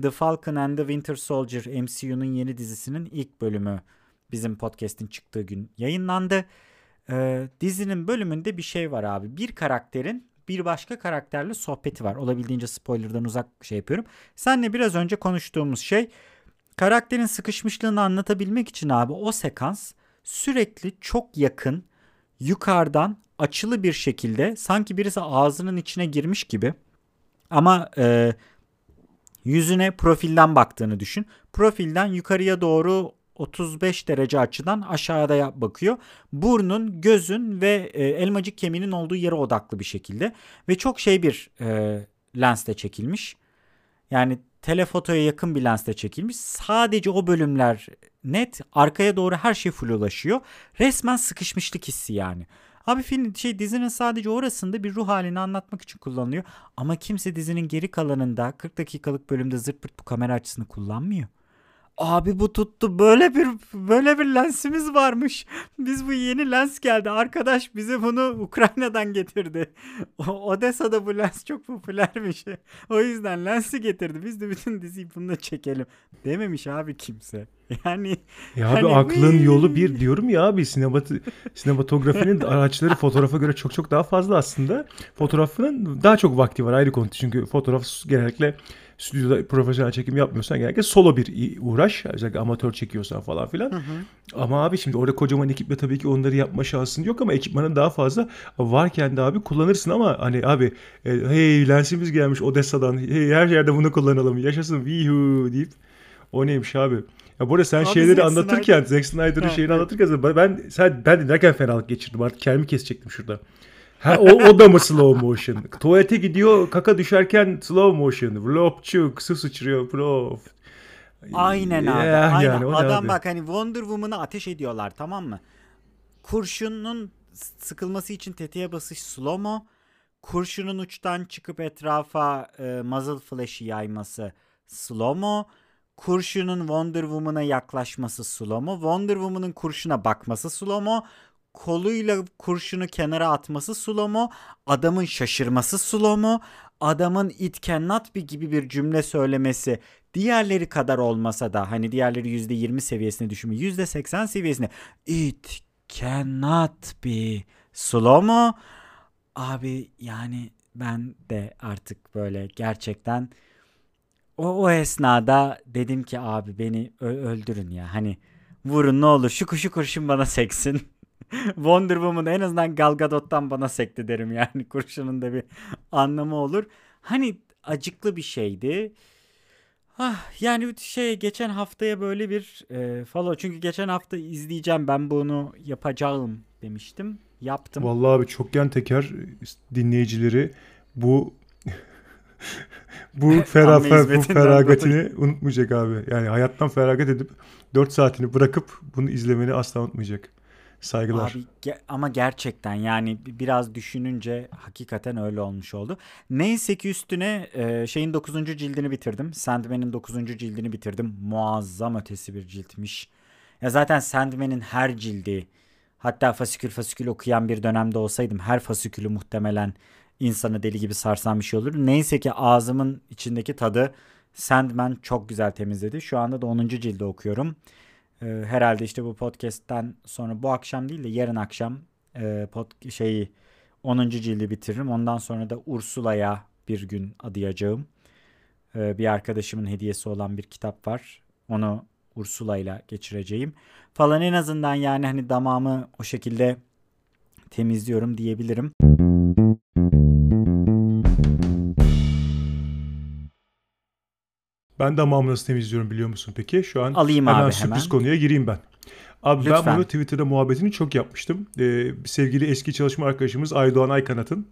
The Falcon and the Winter Soldier MCU'nun yeni dizisinin ilk bölümü bizim podcast'in çıktığı gün yayınlandı. Ee, dizinin bölümünde bir şey var abi. Bir karakterin bir başka karakterle sohbeti var. Olabildiğince spoilerdan uzak şey yapıyorum. Senle biraz önce konuştuğumuz şey karakterin sıkışmışlığını anlatabilmek için abi o sekans sürekli çok yakın yukarıdan açılı bir şekilde sanki birisi ağzının içine girmiş gibi ama e, yüzüne profilden baktığını düşün. Profilden yukarıya doğru 35 derece açıdan aşağıda bakıyor. Burnun, gözün ve e, elmacık kemiğinin olduğu yere odaklı bir şekilde ve çok şey bir e, lensle çekilmiş. Yani telefotoya yakın bir lensle çekilmiş. Sadece o bölümler net arkaya doğru her şey full ulaşıyor. Resmen sıkışmışlık hissi yani. Abi film şey dizinin sadece orasında bir ruh halini anlatmak için kullanılıyor. Ama kimse dizinin geri kalanında 40 dakikalık bölümde zırt pırt bu kamera açısını kullanmıyor. Abi bu tuttu. Böyle bir böyle bir lensimiz varmış. Biz bu yeni lens geldi. Arkadaş bize bunu Ukrayna'dan getirdi. O, Odessa'da bu lens çok popülermiş. O yüzden lensi getirdi. Biz de bütün diziyi bununla çekelim. Dememiş abi kimse. Yani Ya abi Hani aklın yolu bir diyorum ya abi sinemat sinematografinin <laughs> araçları fotoğrafa göre çok çok daha fazla aslında. Fotoğrafının daha çok vakti var ayrı konu. Çünkü fotoğraf genellikle stüdyoda profesyonel çekim yapmıyorsan genellikle solo bir uğraş. Özellikle amatör çekiyorsan falan filan. Ama abi şimdi orada kocaman ekiple tabii ki onları yapma şansın yok ama ekipmanın daha fazla varken de abi kullanırsın ama hani abi e, hey lensimiz gelmiş Odessa'dan hey her yerde bunu kullanalım yaşasın vihu deyip o neymiş abi. Ya bu arada sen Abi şeyleri Zack anlatırken Zack Snyder'ın şeyini evet. anlatırken ben sen ben dinlerken fenalık geçirdim artık kendimi kesecektim şurada. Ha o, o da mı slow motion? Tuvalete gidiyor kaka düşerken slow motion. Vlopçuk su sıçrıyor vlop. Aynen abi. Ya, aynen. yani Adam abi? bak hani Wonder Woman'ı ateş ediyorlar tamam mı? Kurşunun sıkılması için tetiğe basış slow mo. Kurşunun uçtan çıkıp etrafa e, muzzle flash'i yayması slow mo. Kurşunun Wonder Woman'a yaklaşması slow mo. Wonder Woman'ın kurşuna bakması slow mo. Koluyla kurşunu kenara atması slow mo. Adamın şaşırması slow mo. Adamın it cannot be gibi bir cümle söylemesi diğerleri kadar olmasa da hani diğerleri %20 seviyesine düşümü %80 seviyesine it cannot be slow mo abi yani ben de artık böyle gerçekten o, o esnada dedim ki abi beni öldürün ya hani vurun ne olur şu kuşu kurşun bana seksin Wonder Woman en azından Gal Gadot'tan bana sekti derim yani <laughs> kurşunun da bir anlamı olur. Hani acıklı bir şeydi. Ah, yani şey geçen haftaya böyle bir e, follow çünkü geçen hafta izleyeceğim ben bunu yapacağım demiştim. Yaptım. Vallahi abi çokgen teker dinleyicileri bu bu fera, Amme fer, bu feragatini unutmayacak abi. Yani hayattan feragat edip 4 saatini bırakıp bunu izlemeni asla unutmayacak. Saygılar. Abi ge- ama gerçekten yani bi- biraz düşününce hakikaten öyle olmuş oldu. Neyse ki üstüne e, şeyin 9. cildini bitirdim. Sandman'in 9. cildini bitirdim. Muazzam ötesi bir ciltmiş. Ya zaten Sandman'in her cildi hatta fasikül fasikül okuyan bir dönemde olsaydım her fasikülü muhtemelen insanı deli gibi sarsan bir şey olur. Neyse ki ağzımın içindeki tadı Sandman çok güzel temizledi. Şu anda da 10. cildi okuyorum. Ee, herhalde işte bu podcast'ten sonra bu akşam değil de yarın akşam e, pod, şeyi 10. cildi bitiririm. Ondan sonra da Ursula'ya bir gün adayacağım. Ee, bir arkadaşımın hediyesi olan bir kitap var. Onu Ursula ile geçireceğim. Falan en azından yani hani damağımı o şekilde temizliyorum diyebilirim. Ben damağımı nasıl temizliyorum biliyor musun peki? Şu an Alayım hemen abi sürpriz hemen. konuya gireyim ben. Abi ben Lütfen. bunu Twitter'da muhabbetini çok yapmıştım. Ee, sevgili eski çalışma arkadaşımız Aydoğan Aykanat'ın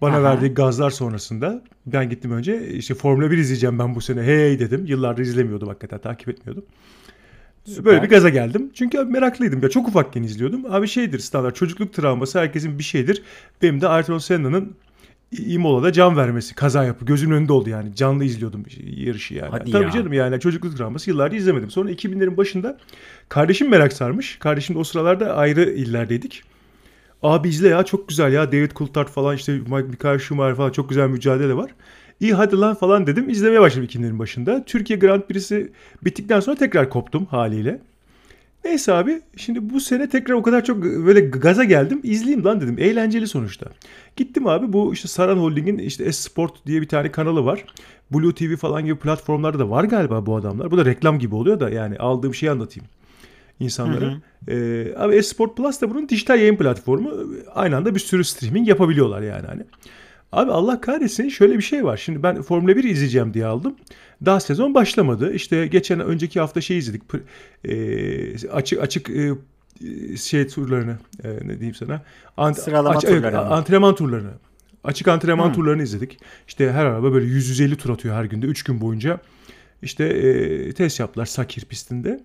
bana Aha. verdiği gazlar sonrasında ben gittim önce işte Formula 1 izleyeceğim ben bu sene. Hey dedim. Yıllardır izlemiyordum hakikaten takip etmiyordum. Süper. Böyle bir gaza geldim. Çünkü abi meraklıydım ya. Çok ufakken izliyordum. Abi şeydir standart çocukluk travması herkesin bir şeydir. Benim de Ayrton Senna'nın İmola'da can vermesi, kaza yapı. Gözümün önünde oldu yani. Canlı izliyordum yarışı yani. Hadi Tabii ya. canım yani çocukluk draması yıllarca izlemedim. Sonra 2000'lerin başında kardeşim merak sarmış. Kardeşim de o sıralarda ayrı illerdeydik. Abi izle ya çok güzel ya David Coulthard falan işte Michael Schumacher falan çok güzel mücadele var. İyi hadi lan falan dedim. İzlemeye başladım 2000'lerin başında. Türkiye Grand Prix'si bittikten sonra tekrar koptum haliyle. Neyse abi şimdi bu sene tekrar o kadar çok böyle gaza geldim. İzleyeyim lan dedim. Eğlenceli sonuçta. Gittim abi bu işte Saran Holding'in işte S-Sport diye bir tane kanalı var. Blue TV falan gibi platformlarda da var galiba bu adamlar. Bu da reklam gibi oluyor da yani aldığım şeyi anlatayım insanlara. Hı Ee, abi Esport Plus da bunun dijital yayın platformu. Aynı anda bir sürü streaming yapabiliyorlar yani hani. Abi Allah kahretsin şöyle bir şey var. Şimdi ben Formula 1 izleyeceğim diye aldım. Daha sezon başlamadı. İşte geçen önceki hafta şey izledik. Ee, açık açık e, şey turlarını e, ne diyeyim sana? Ant- Sıralama aç- evet, turlarını. antrenman turlarını. Açık antrenman Hı. turlarını izledik. İşte her araba böyle 100-150 tur atıyor her günde 3 gün boyunca. İşte e, test yaptılar Sakir pistinde.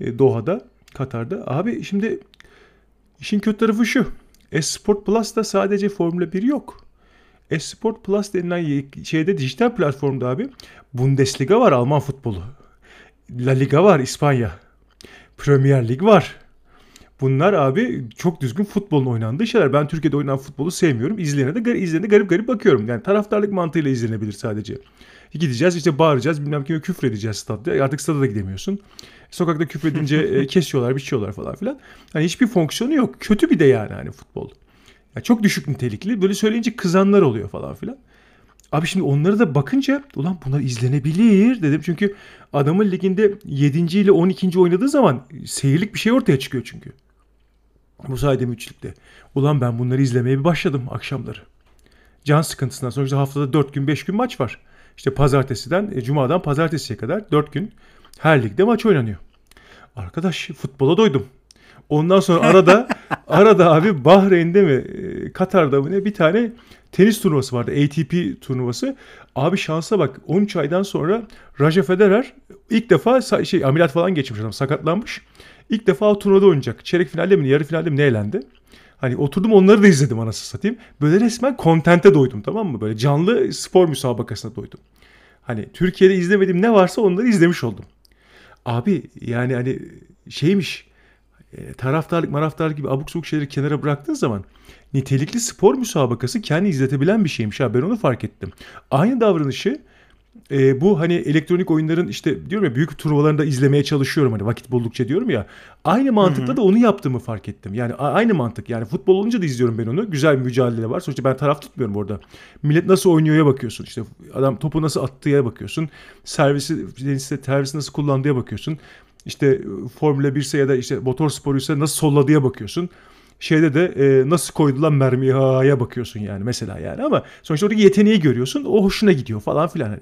E, Doha'da, Katar'da. Abi şimdi işin kötü tarafı şu. Esport Plus'ta sadece Formula 1 yok. Esport Plus denilen şeyde dijital platformda abi Bundesliga var Alman futbolu. La Liga var İspanya. Premier Lig var. Bunlar abi çok düzgün futbolun oynandığı şeyler. Ben Türkiye'de oynanan futbolu sevmiyorum. İzleyene de, izleyene de garip garip bakıyorum. Yani taraftarlık mantığıyla izlenebilir sadece. Gideceğiz işte bağıracağız bilmem kime küfür edeceğiz statta. Artık stada da gidemiyorsun. Sokakta küfür edince <laughs> e, kesiyorlar biçiyorlar falan filan. Hani hiçbir fonksiyonu yok. Kötü bir de yani hani futbol. Ya çok düşük nitelikli. Böyle söyleyince kızanlar oluyor falan filan. Abi şimdi onlara da bakınca ulan bunlar izlenebilir dedim. Çünkü adamın liginde 7. ile 12. oynadığı zaman seyirlik bir şey ortaya çıkıyor çünkü. Bu saydığım üçlükte. Ulan ben bunları izlemeye bir başladım akşamları. Can sıkıntısından sonra işte haftada 4 gün 5 gün maç var. İşte pazartesiden, e, cumadan pazartesiye kadar 4 gün her ligde maç oynanıyor. Arkadaş futbola doydum. Ondan sonra arada <laughs> arada abi Bahreyn'de mi e, Katar'da mı ne bir tane tenis turnuvası vardı. ATP turnuvası. Abi şansa bak 13 aydan sonra Roger Federer ilk defa şey ameliyat falan geçmiş adam sakatlanmış. İlk defa o turnuvada oynayacak. Çeyrek finalde mi yarı finalde mi ne elendi? Hani oturdum onları da izledim anasını satayım. Böyle resmen kontente doydum tamam mı? Böyle canlı spor müsabakasına doydum. Hani Türkiye'de izlemediğim ne varsa onları izlemiş oldum. Abi yani hani şeymiş e, taraftarlık maraftarlık gibi abuk subuk şeyleri kenara bıraktığın zaman nitelikli spor müsabakası kendi izletebilen bir şeymiş. Ha ben onu fark ettim. Aynı davranışı e, bu hani elektronik oyunların işte diyorum ya büyük turnuvalarında izlemeye çalışıyorum hani vakit buldukça diyorum ya. Aynı mantıkla da onu yaptığımı fark ettim. Yani aynı mantık. Yani futbol olunca da izliyorum ben onu. Güzel bir mücadele var. Sonuçta ben taraf tutmuyorum orada. Millet nasıl oynuyorya bakıyorsun. İşte adam topu nasıl attığı bakıyorsun. Servisi, servisi nasıl kullandığı bakıyorsun. İşte e, Formula 1 ise ya da işte motor sporuysa nasıl solladığı bakıyorsun. Şeyde de e, nasıl koydu lan mermiyi ha'ya bakıyorsun yani mesela yani ama sonuçta oradaki yeteneği görüyorsun o hoşuna gidiyor falan filan hani.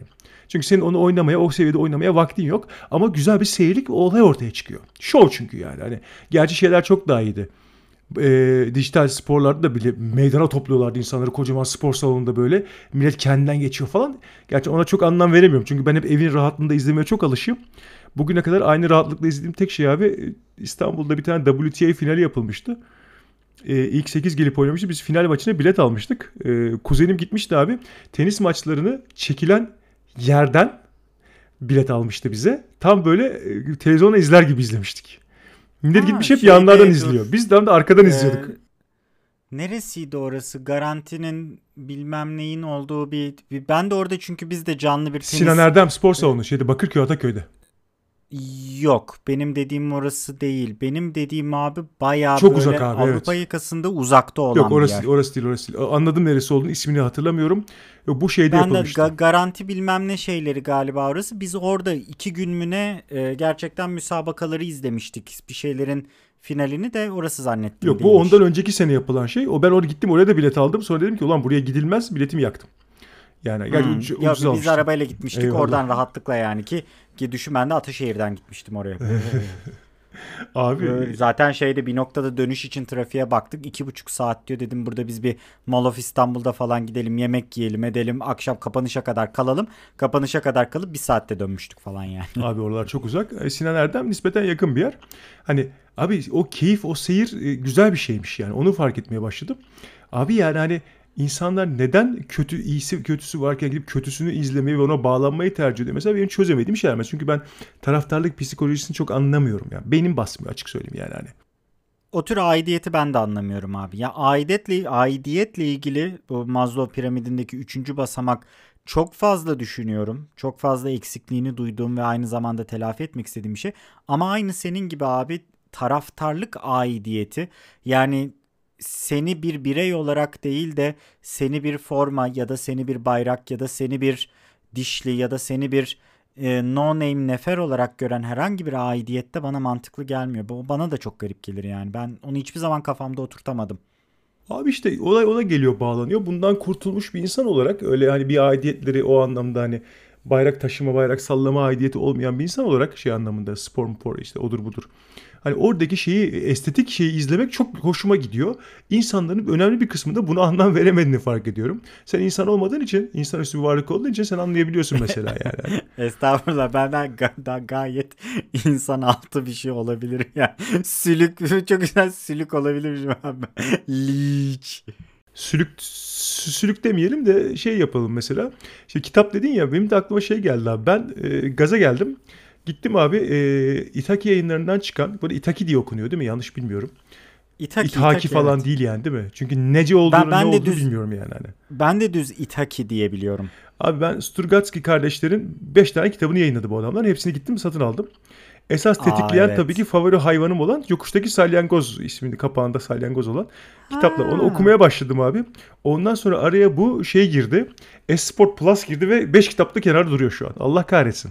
Çünkü senin onu oynamaya o seviyede oynamaya vaktin yok ama güzel bir seyirlik olay ortaya çıkıyor. Show çünkü yani hani gerçi şeyler çok daha iyiydi. E, dijital sporlarda da bile meydana topluyorlardı insanları kocaman spor salonunda böyle millet kendinden geçiyor falan. Gerçi ona çok anlam veremiyorum çünkü ben hep evin rahatlığında izlemeye çok alışığım. Bugüne kadar aynı rahatlıkla izlediğim tek şey abi e, İstanbul'da bir tane WTA finali yapılmıştı. Ee, ilk 8 gelip oynamıştı. Biz final maçına bilet almıştık. Ee, kuzenim gitmişti abi. Tenis maçlarını çekilen yerden bilet almıştı bize. Tam böyle e, televizyonda izler gibi izlemiştik. Millet Ha, gitmiş hep şeyde yanlardan izliyor. Biz de arkadan Ee, izliyorduk. Neresiydi orası? Garantinin bilmem neyin olduğu bir, bir- Ben de orada çünkü biz de canlı bir tenis... Sinan Erdem spor salonu şeyde Bakırköy Ataköy'de. Yok. Benim dediğim orası değil. Benim dediğim abi bayağı Çok böyle uzak abi, Avrupa evet. yakasında uzakta olan Yok bir orası yer. değil, orası değil, orası değil. Anladım neresi olduğunu, ismini hatırlamıyorum. Yok, Bu şeyde Ben de yapılmıştı. ga- garanti bilmem ne şeyleri galiba orası. Biz orada iki gün mü ne e, gerçekten müsabakaları izlemiştik. Bir şeylerin finalini de orası zannettim. Yok bu ondan önceki sene yapılan şey. O ben oraya gittim oraya da bilet aldım. Sonra dedim ki ulan buraya gidilmez biletimi yaktım. Yani gerçi Hmm. ucuz, Ya ucuz biz almıştım. arabayla gitmiştik Eyvallah. oradan rahatlıkla yani ki ki düşün ben de Ataşehir'den gitmiştim oraya. <laughs> Abi Böyle Zaten şeyde bir noktada dönüş için trafiğe baktık. iki buçuk saat diyor. Dedim burada biz bir Mall of İstanbul'da falan gidelim. Yemek yiyelim edelim. Akşam kapanışa kadar kalalım. Kapanışa kadar kalıp bir saatte dönmüştük falan yani. Abi oralar çok uzak. E, Sinan Erdem nispeten yakın bir yer. Hani abi o keyif, o seyir e, güzel bir şeymiş yani. Onu fark etmeye başladım. Abi yani hani insanlar neden kötü iyisi kötüsü varken gidip kötüsünü izlemeyi ve ona bağlanmayı tercih ediyor? Mesela benim çözemediğim şeyler. Çünkü ben taraftarlık psikolojisini çok anlamıyorum yani. Benim basmıyor açık söyleyeyim yani hani. O tür aidiyeti ben de anlamıyorum abi. Ya aidiyetle aidiyetle ilgili bu Maslow piramidindeki üçüncü basamak çok fazla düşünüyorum. Çok fazla eksikliğini duyduğum ve aynı zamanda telafi etmek istediğim bir şey. Ama aynı senin gibi abi taraftarlık aidiyeti yani seni bir birey olarak değil de seni bir forma ya da seni bir bayrak ya da seni bir dişli ya da seni bir e, no name nefer olarak gören herhangi bir aidiyette bana mantıklı gelmiyor. Bu bana da çok garip gelir yani. Ben onu hiçbir zaman kafamda oturtamadım. Abi işte olay ona geliyor bağlanıyor. Bundan kurtulmuş bir insan olarak öyle hani bir aidiyetleri o anlamda hani bayrak taşıma, bayrak sallama aidiyeti olmayan bir insan olarak şey anlamında spor mpor işte odur budur. Hani oradaki şeyi estetik şeyi izlemek çok hoşuma gidiyor. İnsanların önemli bir kısmında buna anlam veremediğini fark ediyorum. Sen insan olmadığın için, insanüstü bir varlık olduğun için sen anlayabiliyorsun mesela yani. <laughs> Estağfurullah benden ga- gayet insan altı bir şey olabilir yani. Sülük çok güzel sülük olabilir abi. Liç. Sülük sülük demeyelim de şey yapalım mesela. İşte kitap dedin ya benim de aklıma şey geldi abi. Ben e, gaza geldim. Gittim abi e, Itaki yayınlarından çıkan, böyle Itaki diye okunuyor değil mi? Yanlış bilmiyorum. İtaki, İtaki, İtaki falan evet. değil yani değil mi? Çünkü nece olduğunu Ben- ben ne de olduğunu düz- bilmiyorum yani hani. Ben de düz Itaki diye biliyorum. Abi ben Sturgatski kardeşlerin 5 tane kitabını yayınladı bu adamlar. Hepsini gittim satın aldım. Esas Aa, tetikleyen evet. tabii ki favori hayvanım olan Yokuştaki Salyangoz ismini kapağında salyangoz olan kitaplar. Onu okumaya başladım abi. Ondan sonra araya bu şey girdi. Esport Plus girdi ve 5 kitapta kenarda duruyor şu an. Allah kahretsin.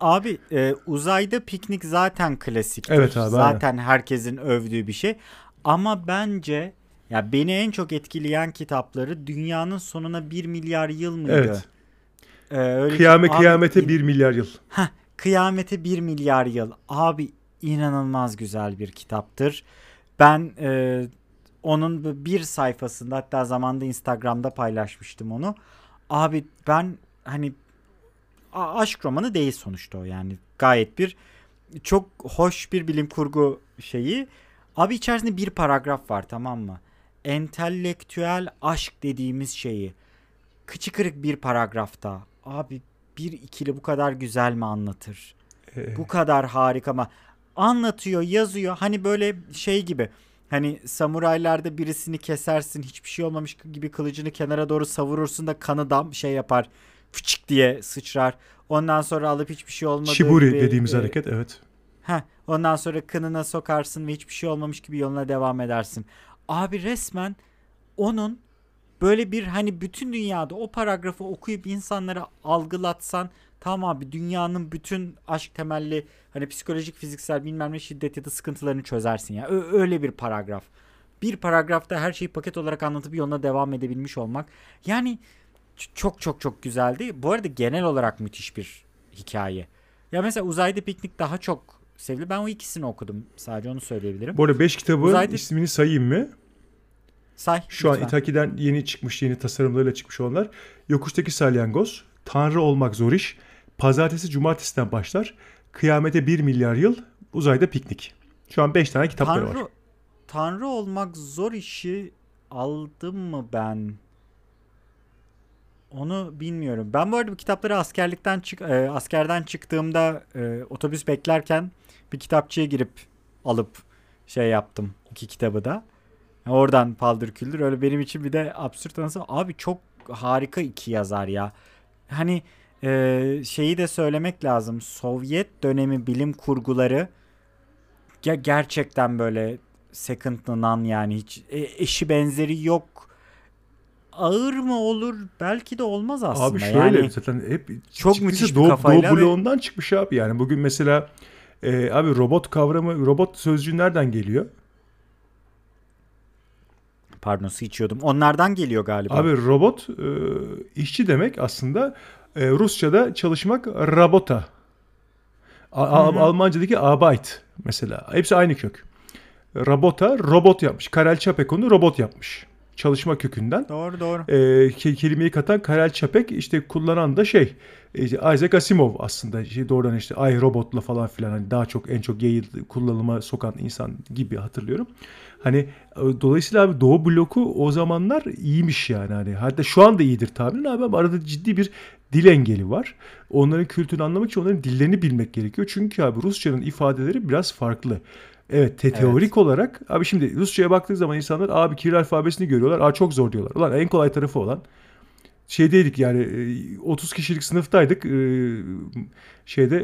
Abi e, uzayda piknik zaten klasik. Evet abi, Zaten herkesin övdüğü bir şey. Ama bence ya beni en çok etkileyen kitapları dünyanın sonuna 1 milyar yıl mıydı? Evet. Ee, öyle Kıyame ki- abi, kıyamete in- 1 milyar yıl. Heh, Kıyamete 1 milyar yıl. Abi inanılmaz güzel bir kitaptır. Ben e, onun bir sayfasında hatta zamanda Instagram'da paylaşmıştım onu. Abi ben hani aşk romanı değil sonuçta o yani. Gayet bir çok hoş bir bilim kurgu şeyi. Abi içerisinde bir paragraf var tamam mı? Entelektüel aşk dediğimiz şeyi kıçı kırık bir paragrafta. Abi bir ikili bu kadar güzel mi anlatır? Ee, Bu kadar harika mı? Anlatıyor, yazıyor. Hani böyle şey gibi. Hani samuraylarda birisini kesersin hiçbir şey olmamış gibi kılıcını kenara doğru savurursun da kanı dam şey yapar. Fıçık diye sıçrar. Ondan sonra alıp hiçbir şey olmadığı Shiburi gibi, dediğimiz e, hareket evet. Heh, ondan sonra kınına sokarsın ve hiçbir şey olmamış gibi yoluna devam edersin. Abi resmen onun böyle bir hani bütün dünyada o paragrafı okuyup insanlara algılatsan tamam abi dünyanın bütün aşk temelli hani psikolojik fiziksel bilmem ne şiddet ya da sıkıntılarını çözersin ya. Ö- öyle bir paragraf. Bir paragrafta her şeyi paket olarak anlatıp yoluna devam edebilmiş olmak. Yani çok çok çok güzeldi. Bu arada genel olarak müthiş bir hikaye. Ya mesela Uzayda Piknik daha çok sevili. Ben o ikisini okudum. Sadece onu söyleyebilirim. Bu arada 5 kitabın Uzayda- ismini sayayım mı? Say. Şu an lütfen. Itaki'den yeni çıkmış, yeni tasarımlarıyla çıkmış olanlar. Yokuştaki Salyangoz, Tanrı olmak zor iş, Pazartesi Cumartesi'den başlar, Kıyamete 1 milyar yıl, Uzayda piknik. Şu an 5 tane kitapları Tanrı, var. Tanrı olmak zor işi aldım mı ben? Onu bilmiyorum. Ben bu arada bu kitapları askerlikten çık e, askerden çıktığımda e, otobüs beklerken bir kitapçıya girip alıp şey yaptım iki kitabı da. Oradan paldır küldür. Öyle benim için bir de absürt anısı. Abi çok harika iki yazar ya. Hani e, şeyi de söylemek lazım. Sovyet dönemi bilim kurguları ya gerçekten böyle second none yani hiç e- eşi benzeri yok. Ağır mı olur? Belki de olmaz aslında. Abi şöyle yani zaten hep çok müthiş Doğu, kafayla Doğu ve- bloğundan çıkmış abi yani. Bugün mesela e, abi robot kavramı, robot sözcüğü nereden geliyor? pardon su içiyordum. Onlardan geliyor galiba. Abi robot e, işçi demek aslında e, Rusça'da çalışmak rabota. A- A-. Almanca'daki Arbeit mesela. Hepsi aynı kök. Rabota robot yapmış. Karel Çapek onu robot yapmış. Çalışma kökünden. Doğru doğru. E, kelimeyi katan Karel Çapek işte kullanan da şey e, Isaac Asimov aslında şey doğrudan işte ay robotla falan filan hani daha çok en çok yayıl kullanıma sokan insan gibi hatırlıyorum. Hani e, dolayısıyla abi Doğu bloku o zamanlar iyiymiş yani hani hatta şu anda iyidir tahminen abi ama arada ciddi bir dil engeli var. Onların kültürünü anlamak için onların dillerini bilmek gerekiyor. Çünkü abi Rusçanın ifadeleri biraz farklı. Evet te teorik evet. olarak abi şimdi Rusça'ya baktığı zaman insanlar abi Kiril alfabesini görüyorlar. Aa çok zor diyorlar. Ulan en kolay tarafı olan şeydeydik yani 30 kişilik sınıftaydık. Şeyde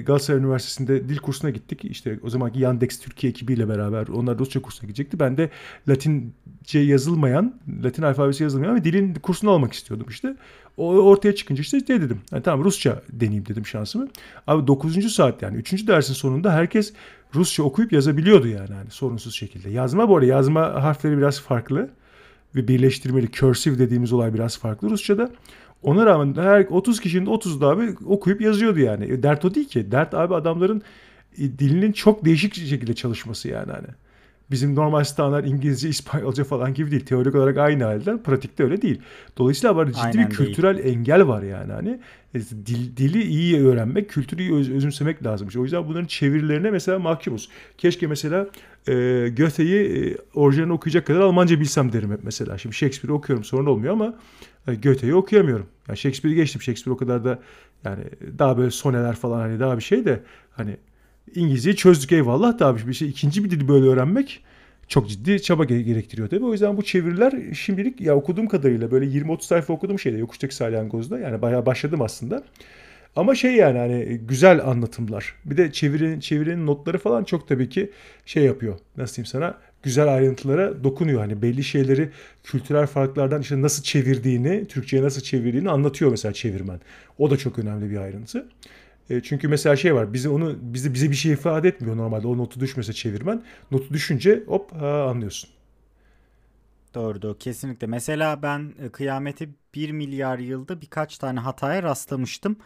Galatasaray Üniversitesi'nde dil kursuna gittik. İşte o zamanki Yandex Türkiye ekibiyle beraber onlar Rusça kursuna gidecekti. Ben de Latince yazılmayan, Latin alfabesi yazılmayan ve dilin kursunu almak istiyordum işte. O ortaya çıkınca işte ne dedim. Yani tamam Rusça deneyeyim dedim şansımı. Abi 9. saat yani 3. dersin sonunda herkes Rusça okuyup yazabiliyordu yani hani sorunsuz şekilde. Yazma bu arada yazma harfleri biraz farklı ve birleştirmeli cursive dediğimiz olay biraz farklı Rusça'da. Ona rağmen her 30 kişinin 30'da abi okuyup yazıyordu yani. E, dert o değil ki. Dert abi adamların e, dilinin çok değişik şekilde çalışması yani hani. Bizim normal standart İngilizce, İspanyolca falan gibi değil. Teorik olarak aynı halde, pratikte öyle değil. Dolayısıyla var ciddi Aynen bir kültürel değil. engel var yani hani. E, dil, dili iyi öğrenmek, kültürü iyi öz, özümsemek lazım. O yüzden bunların çevirilerine mesela mahkumuz. Keşke mesela e, Goethe'yi e, orijinalini okuyacak kadar Almanca bilsem derim hep mesela. Şimdi Shakespeare'i okuyorum sorun olmuyor ama e, Goethe'yi okuyamıyorum. Yani Shakespeare'i geçtim. Shakespeare o kadar da yani daha böyle soneler falan hani daha bir şey de hani İngilizceyi çözdük eyvallah da abi bir şey ikinci bir dili böyle öğrenmek çok ciddi çaba gerektiriyor tabii. O yüzden bu çeviriler şimdilik ya okuduğum kadarıyla böyle 20-30 sayfa okudum şeyde Yokuştaki Salyangoz'da. Yani bayağı başladım aslında. Ama şey yani hani güzel anlatımlar. Bir de çevirinin, çevirinin notları falan çok tabii ki şey yapıyor. Nasıl diyeyim sana? Güzel ayrıntılara dokunuyor. Hani belli şeyleri kültürel farklardan işte nasıl çevirdiğini, Türkçe'ye nasıl çevirdiğini anlatıyor mesela çevirmen. O da çok önemli bir ayrıntı. E, çünkü mesela şey var. Bize onu bize bize bir şey ifade etmiyor normalde. O notu düşmese çevirmen. Notu düşünce hop ha, anlıyorsun. Doğru doğru kesinlikle. Mesela ben e, kıyameti 1 milyar yılda birkaç tane hataya rastlamıştım.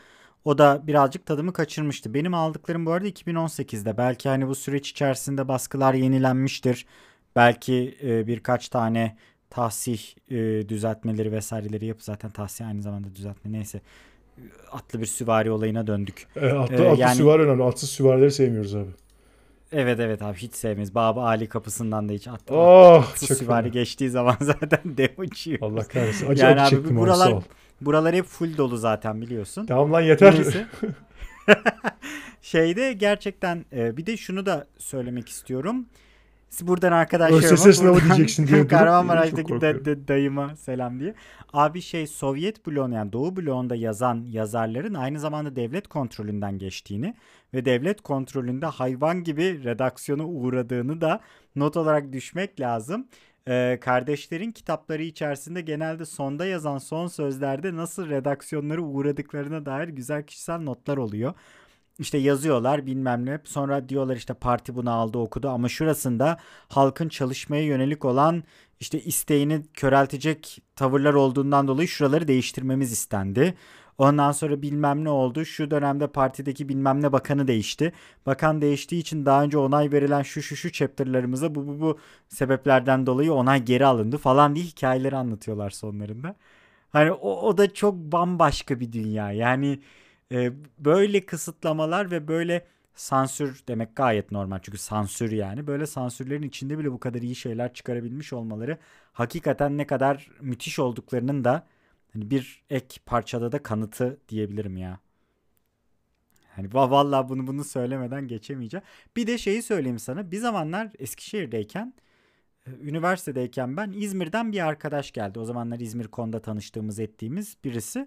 O da birazcık tadımı kaçırmıştı. Benim aldıklarım bu arada 2018'de. Belki hani bu süreç içerisinde baskılar yenilenmiştir. Belki e, birkaç tane tahsih e, düzeltmeleri vesaireleri yapıp zaten tahsih aynı zamanda düzeltme neyse atlı bir süvari olayına döndük. E, atlı, ee, atlı yani, süvari önemli. Atsız süvarileri sevmiyoruz abi. Evet evet abi hiç sevmeyiz. Baba Ali kapısından da hiç atlı. Oh, atsız süvari önemli. geçtiği zaman <laughs> zaten dev uçuyor. Allah kahretsin. Acı yani acı abi, buralar, buralar hep full dolu zaten biliyorsun. Tamam lan yeter. <laughs> <laughs> Şeyde gerçekten e, bir de şunu da söylemek istiyorum. Buradan arkadaşlarıma ÖSS sınavı diyeceksin diye. <laughs> Kahramanmaraş'taki da, da, dayıma selam diye. Abi şey Sovyet bloğun yani Doğu bloğunda yazan yazarların aynı zamanda devlet kontrolünden geçtiğini ve devlet kontrolünde hayvan gibi redaksiyona uğradığını da not olarak düşmek lazım. Ee, kardeşlerin kitapları içerisinde genelde sonda yazan son sözlerde nasıl redaksiyonları uğradıklarına dair güzel kişisel notlar oluyor işte yazıyorlar bilmem ne. Sonra diyorlar işte parti bunu aldı okudu ama şurasında halkın çalışmaya yönelik olan işte isteğini köreltecek tavırlar olduğundan dolayı şuraları değiştirmemiz istendi. Ondan sonra bilmem ne oldu. Şu dönemde partideki bilmem ne bakanı değişti. Bakan değiştiği için daha önce onay verilen şu şu şu chapter'larımıza bu bu bu sebeplerden dolayı onay geri alındı falan diye hikayeleri anlatıyorlar sonlarında. Hani o, o da çok bambaşka bir dünya. Yani e, böyle kısıtlamalar ve böyle sansür demek gayet normal çünkü sansür yani böyle sansürlerin içinde bile bu kadar iyi şeyler çıkarabilmiş olmaları hakikaten ne kadar müthiş olduklarının da hani bir ek parçada da kanıtı diyebilirim ya. Hani vallahi bunu bunu söylemeden geçemeyeceğim. Bir de şeyi söyleyeyim sana. Bir zamanlar Eskişehir'deyken e, üniversitedeyken ben İzmir'den bir arkadaş geldi. O zamanlar İzmir Kon'da tanıştığımız ettiğimiz birisi.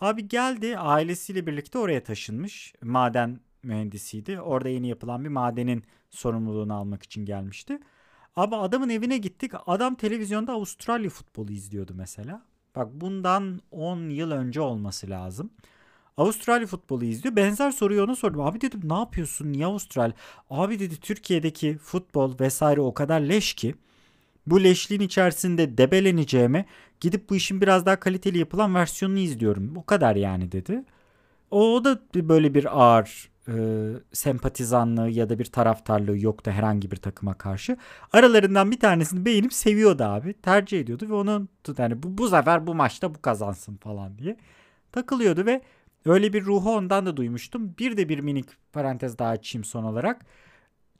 Abi geldi ailesiyle birlikte oraya taşınmış. Maden mühendisiydi. Orada yeni yapılan bir madenin sorumluluğunu almak için gelmişti. Abi adamın evine gittik. Adam televizyonda Avustralya futbolu izliyordu mesela. Bak bundan 10 yıl önce olması lazım. Avustralya futbolu izliyor. Benzer soruyu ona sordum. Abi dedim ne yapıyorsun? Niye Avustralya? Abi dedi Türkiye'deki futbol vesaire o kadar leş ki bu leşliğin içerisinde debeleneceğime gidip bu işin biraz daha kaliteli yapılan versiyonunu izliyorum. Bu kadar yani dedi. O, o da böyle bir ağır e, sempatizanlığı ya da bir taraftarlığı yoktu herhangi bir takıma karşı. Aralarından bir tanesini beğenip seviyordu abi. Tercih ediyordu ve onun yani bu, bu sefer bu maçta bu kazansın falan diye takılıyordu ve öyle bir ruhu ondan da duymuştum. Bir de bir minik parantez daha açayım son olarak.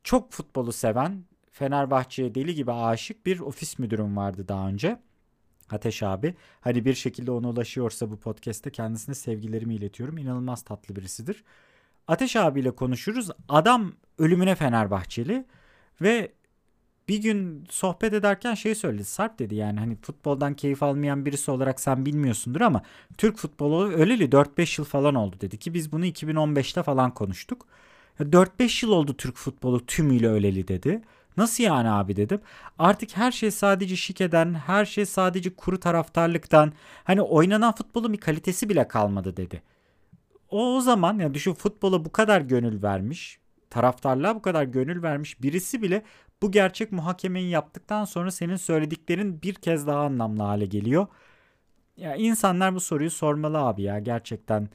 Çok futbolu seven, Fenerbahçe'ye deli gibi aşık bir ofis müdürüm vardı daha önce. Ateş abi. Hani bir şekilde ona ulaşıyorsa bu podcast'te kendisine sevgilerimi iletiyorum. İnanılmaz tatlı birisidir. Ateş abiyle konuşuruz. Adam ölümüne Fenerbahçeli ve bir gün sohbet ederken şey söyledi. Sarp dedi yani hani futboldan keyif almayan birisi olarak sen bilmiyorsundur ama Türk futbolu öleli 4-5 yıl falan oldu dedi ki biz bunu 2015'te falan konuştuk. 4-5 yıl oldu Türk futbolu tümüyle öleli dedi. Nasıl yani abi dedim. Artık her şey sadece şikeden, her şey sadece kuru taraftarlıktan. Hani oynanan futbolun bir kalitesi bile kalmadı dedi. O, o zaman yani düşün futbola bu kadar gönül vermiş, taraftarlığa bu kadar gönül vermiş birisi bile bu gerçek muhakemeyi yaptıktan sonra senin söylediklerin bir kez daha anlamlı hale geliyor. Ya insanlar bu soruyu sormalı abi ya gerçekten.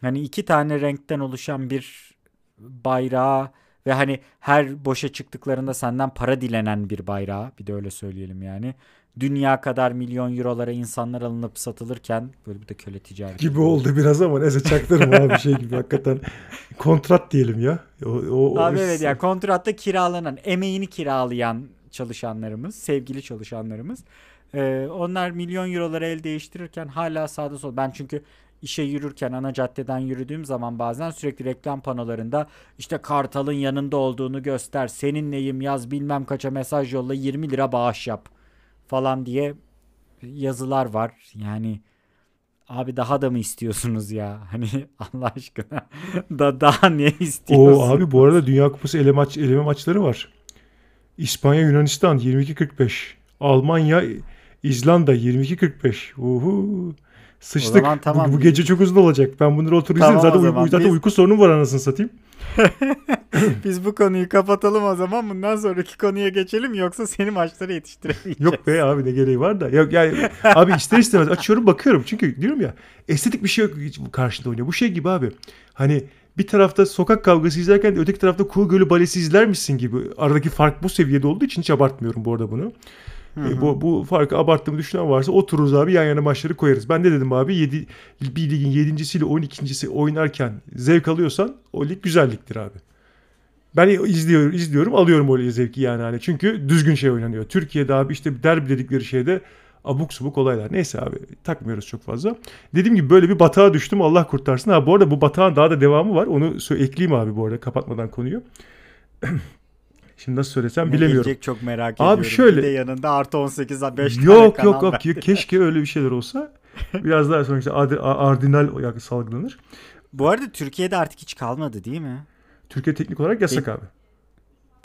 Hani iki tane renkten oluşan bir bayrağı ve hani her boşa çıktıklarında senden para dilenen bir bayrağı bir de öyle söyleyelim yani. Dünya kadar milyon eurolara insanlar alınıp satılırken böyle bir de köle ticareti. Gibi oldu biraz ama neyse çaktırma abi <laughs> şey gibi hakikaten kontrat diyelim ya. O, o, Abi o, evet yani kontratta kiralanan, emeğini kiralayan çalışanlarımız, sevgili çalışanlarımız. Ee, onlar milyon eurolara el değiştirirken hala sağda sol. Ben çünkü işe yürürken ana caddeden yürüdüğüm zaman bazen sürekli reklam panolarında işte Kartal'ın yanında olduğunu göster, seninleyim yaz bilmem kaça mesaj yolla 20 lira bağış yap falan diye yazılar var. Yani abi daha da mı istiyorsunuz ya? <laughs> Hani Allah aşkına <laughs> da daha ne istiyorsunuz? O abi bu arada Dünya Kupası ele maç, eleme maçları var. İspanya Yunanistan 22-45. Almanya İzlanda 22-45. Uhu. Sıçtık. zaman tamam. Bu, bu gece çok uzun olacak. Ben bunları oturup Tamam o Zaten, zaman. uyku, zaten Biz- uyku sorunum var anasını satayım. <laughs> Biz bu konuyu kapatalım o zaman. Bundan sonraki konuya geçelim yoksa seni maçlara yetiştiremeyeceğiz. Yok be abi ne gereği var da. Yok yani abi ister istemez açıyorum bakıyorum. Çünkü diyorum ya estetik bir şey yok karşında oynuyor. Bu şey gibi abi. Hani bir tarafta sokak kavgası izlerken öteki tarafta Kuğu Gölü Balesi izlermişsin gibi. Aradaki fark bu seviyede olduğu için hiç abartmıyorum bu arada bunu. E, bu, bu farkı abarttığımı düşünen varsa otururuz abi yan yana maçları koyarız. Ben de dedim abi 7, bir ligin 7.siyle 12.si oynarken zevk alıyorsan o lig güzelliktir abi. Ben izliyorum, izliyorum alıyorum o zevki yani hani çünkü düzgün şey oynanıyor. Türkiye'de abi işte derbi dedikleri şeyde abuk subuk olaylar. Neyse abi takmıyoruz çok fazla. Dediğim gibi böyle bir batağa düştüm Allah kurtarsın. Ha bu arada bu batağın daha da devamı var. Onu ekleyeyim abi bu arada kapatmadan konuyu. <clears throat> Şimdi nasıl söylesem Ne bilemiyorum. gelecek çok merak Abi ediyorum. şöyle- Bir de yanında artı 18'a 5 tane Yok kanal yok yok keşke öyle bir şeyler olsa. <laughs> Biraz daha sonra işte ardinal salgılanır. Bu arada Türkiye'de artık hiç kalmadı değil mi? Türkiye teknik olarak yasak abi.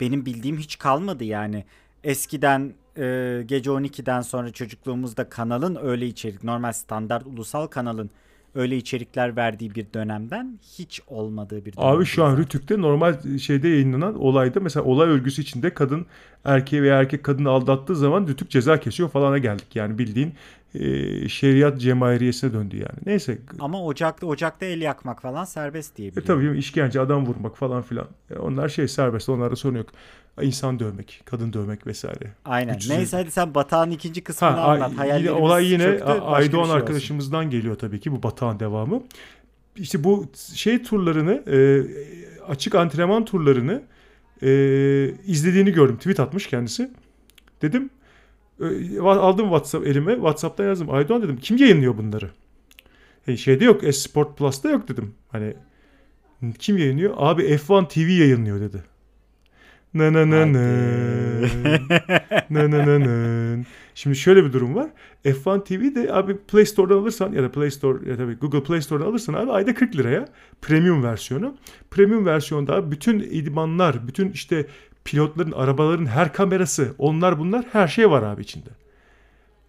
Benim bildiğim hiç kalmadı yani. Eskiden e, gece 12'den sonra çocukluğumuzda kanalın öyle içerik, normal standart ulusal kanalın öyle içerikler verdiği bir dönemden hiç olmadığı bir dönem. Abi şu an Rütük'te normal şeyde yayınlanan olayda mesela olay örgüsü içinde kadın erkeği veya erkek kadını aldattığı zaman Rütük ceza kesiyor falana geldik. Yani bildiğin e, şeriat cemairiyesine döndü yani. Neyse. Ama ocakta ocakta el yakmak falan serbest diye E biliyorum. tabii işkence, adam vurmak falan filan. E onlar şey serbest, onlarda sorun yok. İnsan dövmek, kadın dövmek vesaire. Aynen. Güçsüz- Neyse hadi sen batağın ikinci kısmını Ha, anlat. Hayallerimiz olay yine çöktü, bir Aydoğan şey olsun. arkadaşımızdan geliyor tabii ki bu batağın devamı. İşte bu şey turlarını, e, açık antrenman turlarını e, izlediğini gördüm. Tweet atmış kendisi. Dedim, e, aldım WhatsApp elime. WhatsApp'tan yazdım. Aydoğan dedim, kim yayınlıyor bunları? E, şeyde yok, Esport Plus'ta yok dedim. Hani kim yayınlıyor? Abi F1 TV yayınlıyor dedi. Na na na na. na na na na. Şimdi şöyle bir durum var. F1 TV de abi Play Store'dan alırsan ya da Play Store ya tabii Google Play Store'dan alırsan abi ayda 40 liraya premium versiyonu. Premium versiyonda bütün idmanlar, bütün işte pilotların, arabaların her kamerası, onlar bunlar her şey var abi içinde.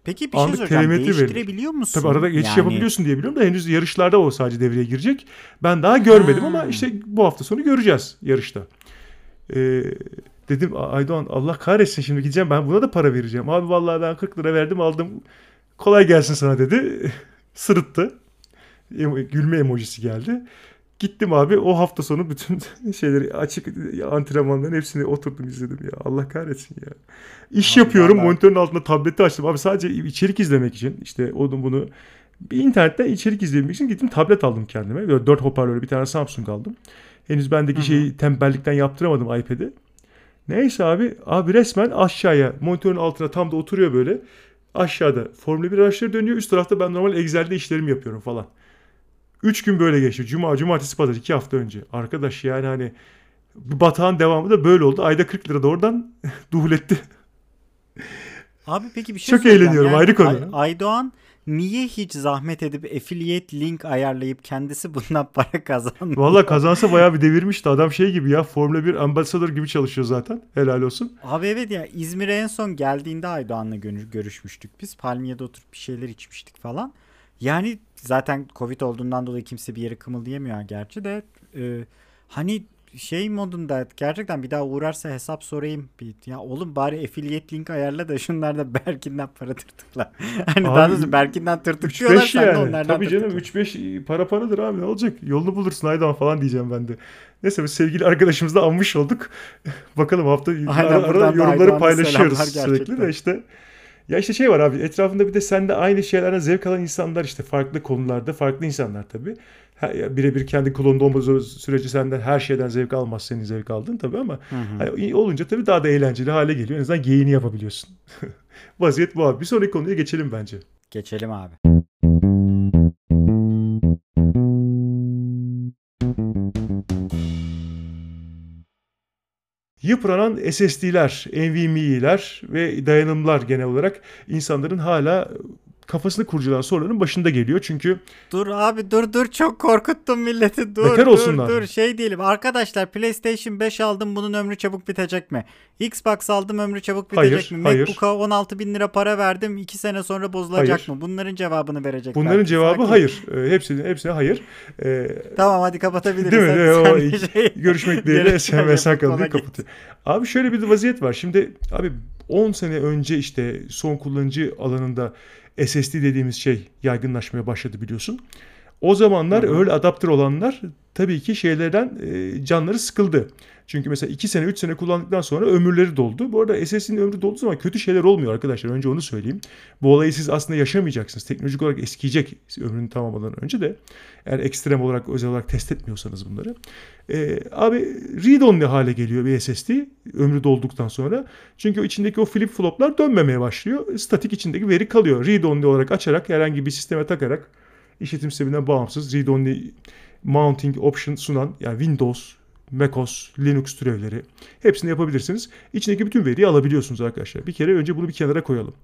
Peki bir şey Anlık soracağım. telemetri verilir. Değiştirebiliyor musun? Tabii arada geçiş Yani- yapabiliyorsun diye biliyorum da henüz yarışlarda o sadece devreye girecek. Ben daha görmedim Ha. ama işte bu hafta sonu göreceğiz yarışta. Ee, dedim "A- Aydoğan Allah kahretsin şimdi gideceğim ben buna da para vereceğim. Abi vallahi ben 40 lira verdim aldım. Kolay gelsin sana dedi. <laughs> Sırıttı. Gülme emojisi geldi. Gittim abi o hafta sonu bütün <laughs> şeyleri açık antrenmanların hepsini oturdum izledim ya. Allah kahretsin ya. İş Allah yapıyorum Allah. monitörün altında tableti açtım. Abi sadece içerik izlemek için işte onu bunu bir internetten içerik izlemek için gittim tablet aldım kendime. Böyle 4 hoparlörlü bir tane Samsung aldım. Henüz bendeki Hı hı. şeyi tembellikten yaptıramadım iPad'e. Neyse abi abi resmen aşağıya monitörün altına tam da oturuyor böyle. Aşağıda Formula 1 araçları dönüyor. Üst tarafta ben normal Excel'de işlerimi yapıyorum falan. Üç gün böyle geçti. Cuma, cumartesi, pazar iki hafta önce. Arkadaş yani hani batağın devamı da böyle oldu. Ayda 40 lira da oradan <laughs> duhul etti. Abi peki bir şey Çok eğleniyorum, ayrı konu. Ay- Aydoğan niye hiç zahmet edip affiliate link ayarlayıp kendisi bundan <laughs> para kazanmıyor? Valla kazansa bayağı bir devirmişti. Adam şey gibi ya Formula 1 ambasador gibi çalışıyor zaten. Helal olsun. Abi evet ya İzmir'e en son geldiğinde Aydoğan'la görüşmüştük biz. Palmiye'de oturup bir şeyler içmiştik falan. Yani zaten Covid olduğundan dolayı kimse bir yere kımıldayamıyor gerçi de e, hani şey modunda gerçekten bir daha uğrarsa hesap sorayım. Bir, ya oğlum bari affiliate link ayarla da şunlar da Berkin'den para tırtıkla. <laughs> hani daha Abi, doğrusu Berkin'den tırtıklıyorlar 3-5 sen de onlardan Tabii canım tırtıkla. 3-5 para paradır abi ne olacak? Yolunu bulursun Aydan falan diyeceğim ben de. Neyse biz sevgili arkadaşımızla anmış olduk. <laughs> Bakalım hafta ara, ara da yorumları paylaşıyoruz sürekli de işte. Ya işte şey var abi etrafında bir de sende aynı şeylerden zevk alan insanlar işte farklı konularda farklı insanlar tabii. Birebir kendi klonunda olmadığı sürece senden her şeyden zevk almaz senin zevk aldın tabii ama Hı hı. iyi olunca tabii daha da eğlenceli hale geliyor. En azından geyiğini yapabiliyorsun. <laughs> Vaziyet bu abi. Bir sonraki konuya geçelim bence. Geçelim abi. Yıpranan SSD'ler, NVMe'ler ve dayanımlar genel olarak insanların hala kafasını kurcalayan soruların başında geliyor. Çünkü Dur abi dur dur çok korkuttun milleti dur Beter dur olsunlar. dur şey diyelim arkadaşlar PlayStation 5 aldım bunun ömrü çabuk bitecek mi? Xbox aldım ömrü çabuk bitecek Hayır, mi? hayır. MacBook'a 16 bin lira para verdim 2 sene sonra bozulacak Hayır. mı? Bunların cevabını verecekler. bunların cevabı Sakin. hayır. Ee, hepsine, hepsine hayır. Ee, Tamam hadi kapatabiliriz. Değil mi? Sen- E, o sen ilk bir şey- görüşmek <laughs> dileğiyle Gerekirse SMS yapıp kaldı ona git. kapatıyor. Abi şöyle bir vaziyet var. Şimdi abi 10 sene önce işte son kullanıcı alanında SSD dediğimiz şey yaygınlaşmaya başladı biliyorsun. O zamanlar Hı hı. öyle adaptör olanlar tabii ki şeylerden e, canları sıkıldı. Çünkü mesela 2 sene 3 sene kullandıktan sonra ömürleri doldu. Bu arada SSD'nin ömrü dolduğu zaman kötü şeyler olmuyor arkadaşlar. Önce onu söyleyeyim. Bu olayı siz aslında yaşamayacaksınız. Teknolojik olarak eskiyecek ömrünü tamamlamadan önce de. Eğer ekstrem olarak özel olarak test etmiyorsanız bunları. Ee, abi read-only hale geliyor bir SSD ömrü dolduktan sonra. Çünkü o içindeki o flip floplar dönmemeye başlıyor. Statik içindeki veri kalıyor. Read-only olarak açarak herhangi bir sisteme takarak işletim sisteminden bağımsız read-only mounting option sunan yani Windows, macOS, Linux türevleri hepsini yapabilirsiniz. İçindeki bütün veriyi alabiliyorsunuz arkadaşlar. Bir kere önce bunu bir kenara koyalım.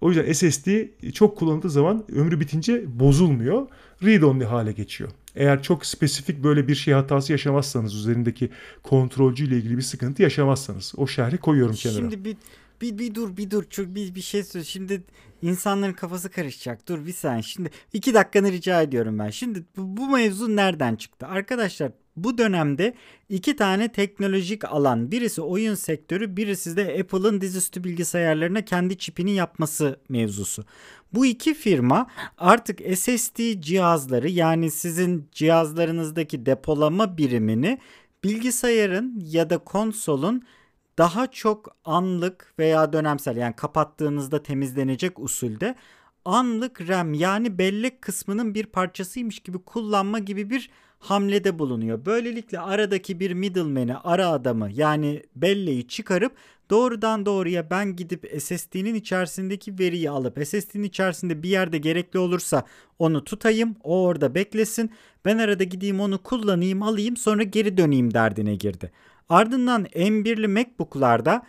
O yüzden SSD çok kullanıldığı zaman ömrü bitince bozulmuyor. Read-only hale geçiyor. Eğer çok spesifik böyle bir şey hatası yaşamazsanız üzerindeki kontrolcü ile ilgili bir sıkıntı yaşamazsanız o şerhi koyuyorum kenara. Şimdi bir, bir, bir dur bir dur çok bir, bir şey söyle. Şimdi insanların kafası karışacak. Dur bir saniye. Şimdi iki dakikanı rica ediyorum ben. Şimdi bu, bu mevzu nereden çıktı? Arkadaşlar bu dönemde iki tane teknolojik alan. Birisi oyun sektörü, birisi de Apple'ın dizüstü bilgisayarlarına kendi çipini yapması mevzusu. Bu iki firma artık SSD cihazları yani sizin cihazlarınızdaki depolama birimini bilgisayarın ya da konsolun daha çok anlık veya dönemsel yani kapattığınızda temizlenecek usulde anlık RAM yani bellek kısmının bir parçasıymış gibi kullanma gibi bir hamlede bulunuyor. Böylelikle aradaki bir middleman'i, ara adamı yani belleği çıkarıp doğrudan doğruya ben gidip SSD'nin içerisindeki veriyi alıp SSD'nin içerisinde bir yerde gerekli olursa onu tutayım, o orada beklesin. Ben arada gideyim onu kullanayım, alayım sonra geri döneyim derdine girdi. Ardından M1'li MacBook'larda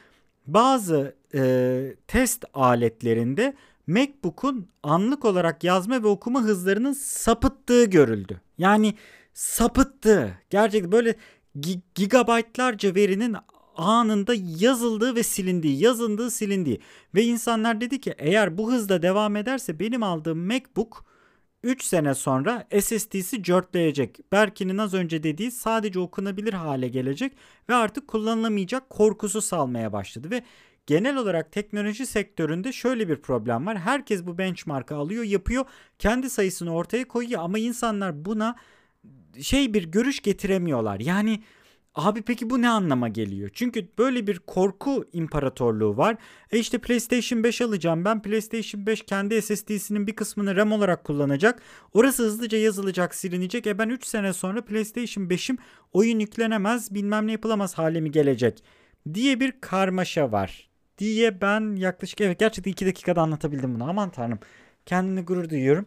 bazı e, test aletlerinde MacBook'un anlık olarak yazma ve okuma hızlarının sapıttığı görüldü. Yani sapıttı. Gerçekten böyle gi- gigabaytlarca verinin anında yazıldığı ve silindiği, yazıldığı, silindiği. Ve insanlar dedi ki eğer bu hızda devam ederse benim aldığım MacBook 3 sene sonra SSD'si cörtleyecek. Berkin'in az önce dediği sadece okunabilir hale gelecek ve artık kullanılamayacak korkusu salmaya başladı ve genel olarak teknoloji sektöründe şöyle bir problem var. Herkes bu benchmark'ı alıyor, yapıyor, kendi sayısını ortaya koyuyor ama insanlar buna şey bir görüş getiremiyorlar. Yani Abi peki bu ne anlama geliyor? Çünkü böyle bir korku imparatorluğu var. E işte PlayStation 5 alacağım ben. PlayStation 5 kendi SSD'sinin bir kısmını RAM olarak kullanacak. Orası hızlıca yazılacak, silinecek. E ben 3 sene sonra PlayStation 5'im oyun yüklenemez, bilmem ne yapılamaz hale mi gelecek diye bir karmaşa var. Diye ben yaklaşık evet gerçekten 2 dakikada anlatabildim bunu. Aman tanrım. Kendini gurur duyuyorum.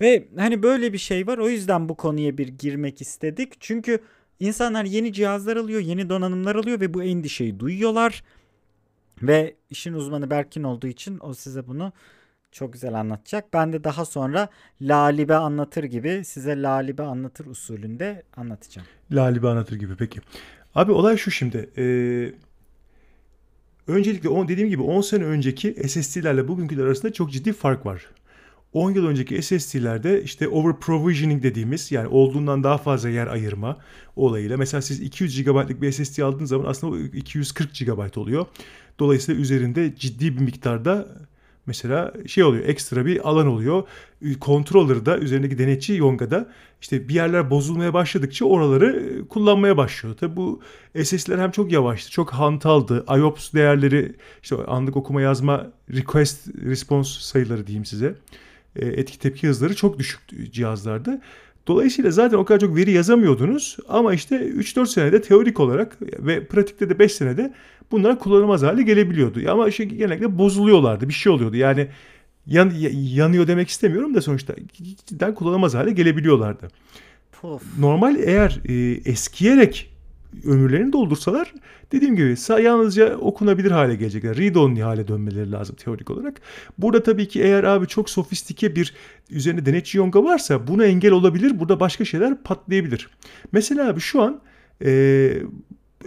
Ve hani böyle bir şey var. O yüzden bu konuya bir girmek istedik. Çünkü İnsanlar yeni cihazlar alıyor, yeni donanımlar alıyor ve bu endişeyi duyuyorlar. Ve işin uzmanı Berkin olduğu için o size bunu çok güzel anlatacak. Ben de daha sonra lalibe anlatır gibi size lalibe anlatır usulünde anlatacağım. Lalibe anlatır gibi peki. Abi olay şu şimdi. Ee, öncelikle on, dediğim gibi 10 sene önceki SSD'lerle bugünküler arasında çok ciddi fark var. 10 yıl önceki SSD'lerde işte over provisioning dediğimiz yani olduğundan daha fazla yer ayırma olayıyla mesela siz 200 GB'lık bir SSD aldığınız zaman aslında o 240 GB oluyor. Dolayısıyla üzerinde ciddi bir miktarda mesela şey oluyor ekstra bir alan oluyor. Controller'da üzerindeki denetçi Yonga'da işte bir yerler bozulmaya başladıkça oraları kullanmaya başlıyor. Tabi bu SSD'ler hem çok yavaştı, çok hantaldı. IOPS değerleri işte anlık okuma yazma request response sayıları diyeyim size. E, etki tepki hızları çok düşük cihazlarda. Dolayısıyla zaten o kadar çok veri yazamıyordunuz ama işte 3-4 senede teorik olarak ve pratikte de 5 senede bunlar kullanılmaz hale gelebiliyordu. Ama işte genellikle bozuluyorlardı bir şey oluyordu. Yani yan, yanıyor demek istemiyorum da sonuçta cidden kullanılmaz hale gelebiliyorlardı. Puff. Normal eğer e, eskiyerek ömürlerini doldursalar dediğim gibi yalnızca okunabilir hale gelecekler. Read only hale dönmeleri lazım teorik olarak. Burada tabii ki eğer abi çok sofistike bir üzerinde denetçi yonga varsa buna engel olabilir. Burada başka şeyler patlayabilir. Mesela abi şu an e,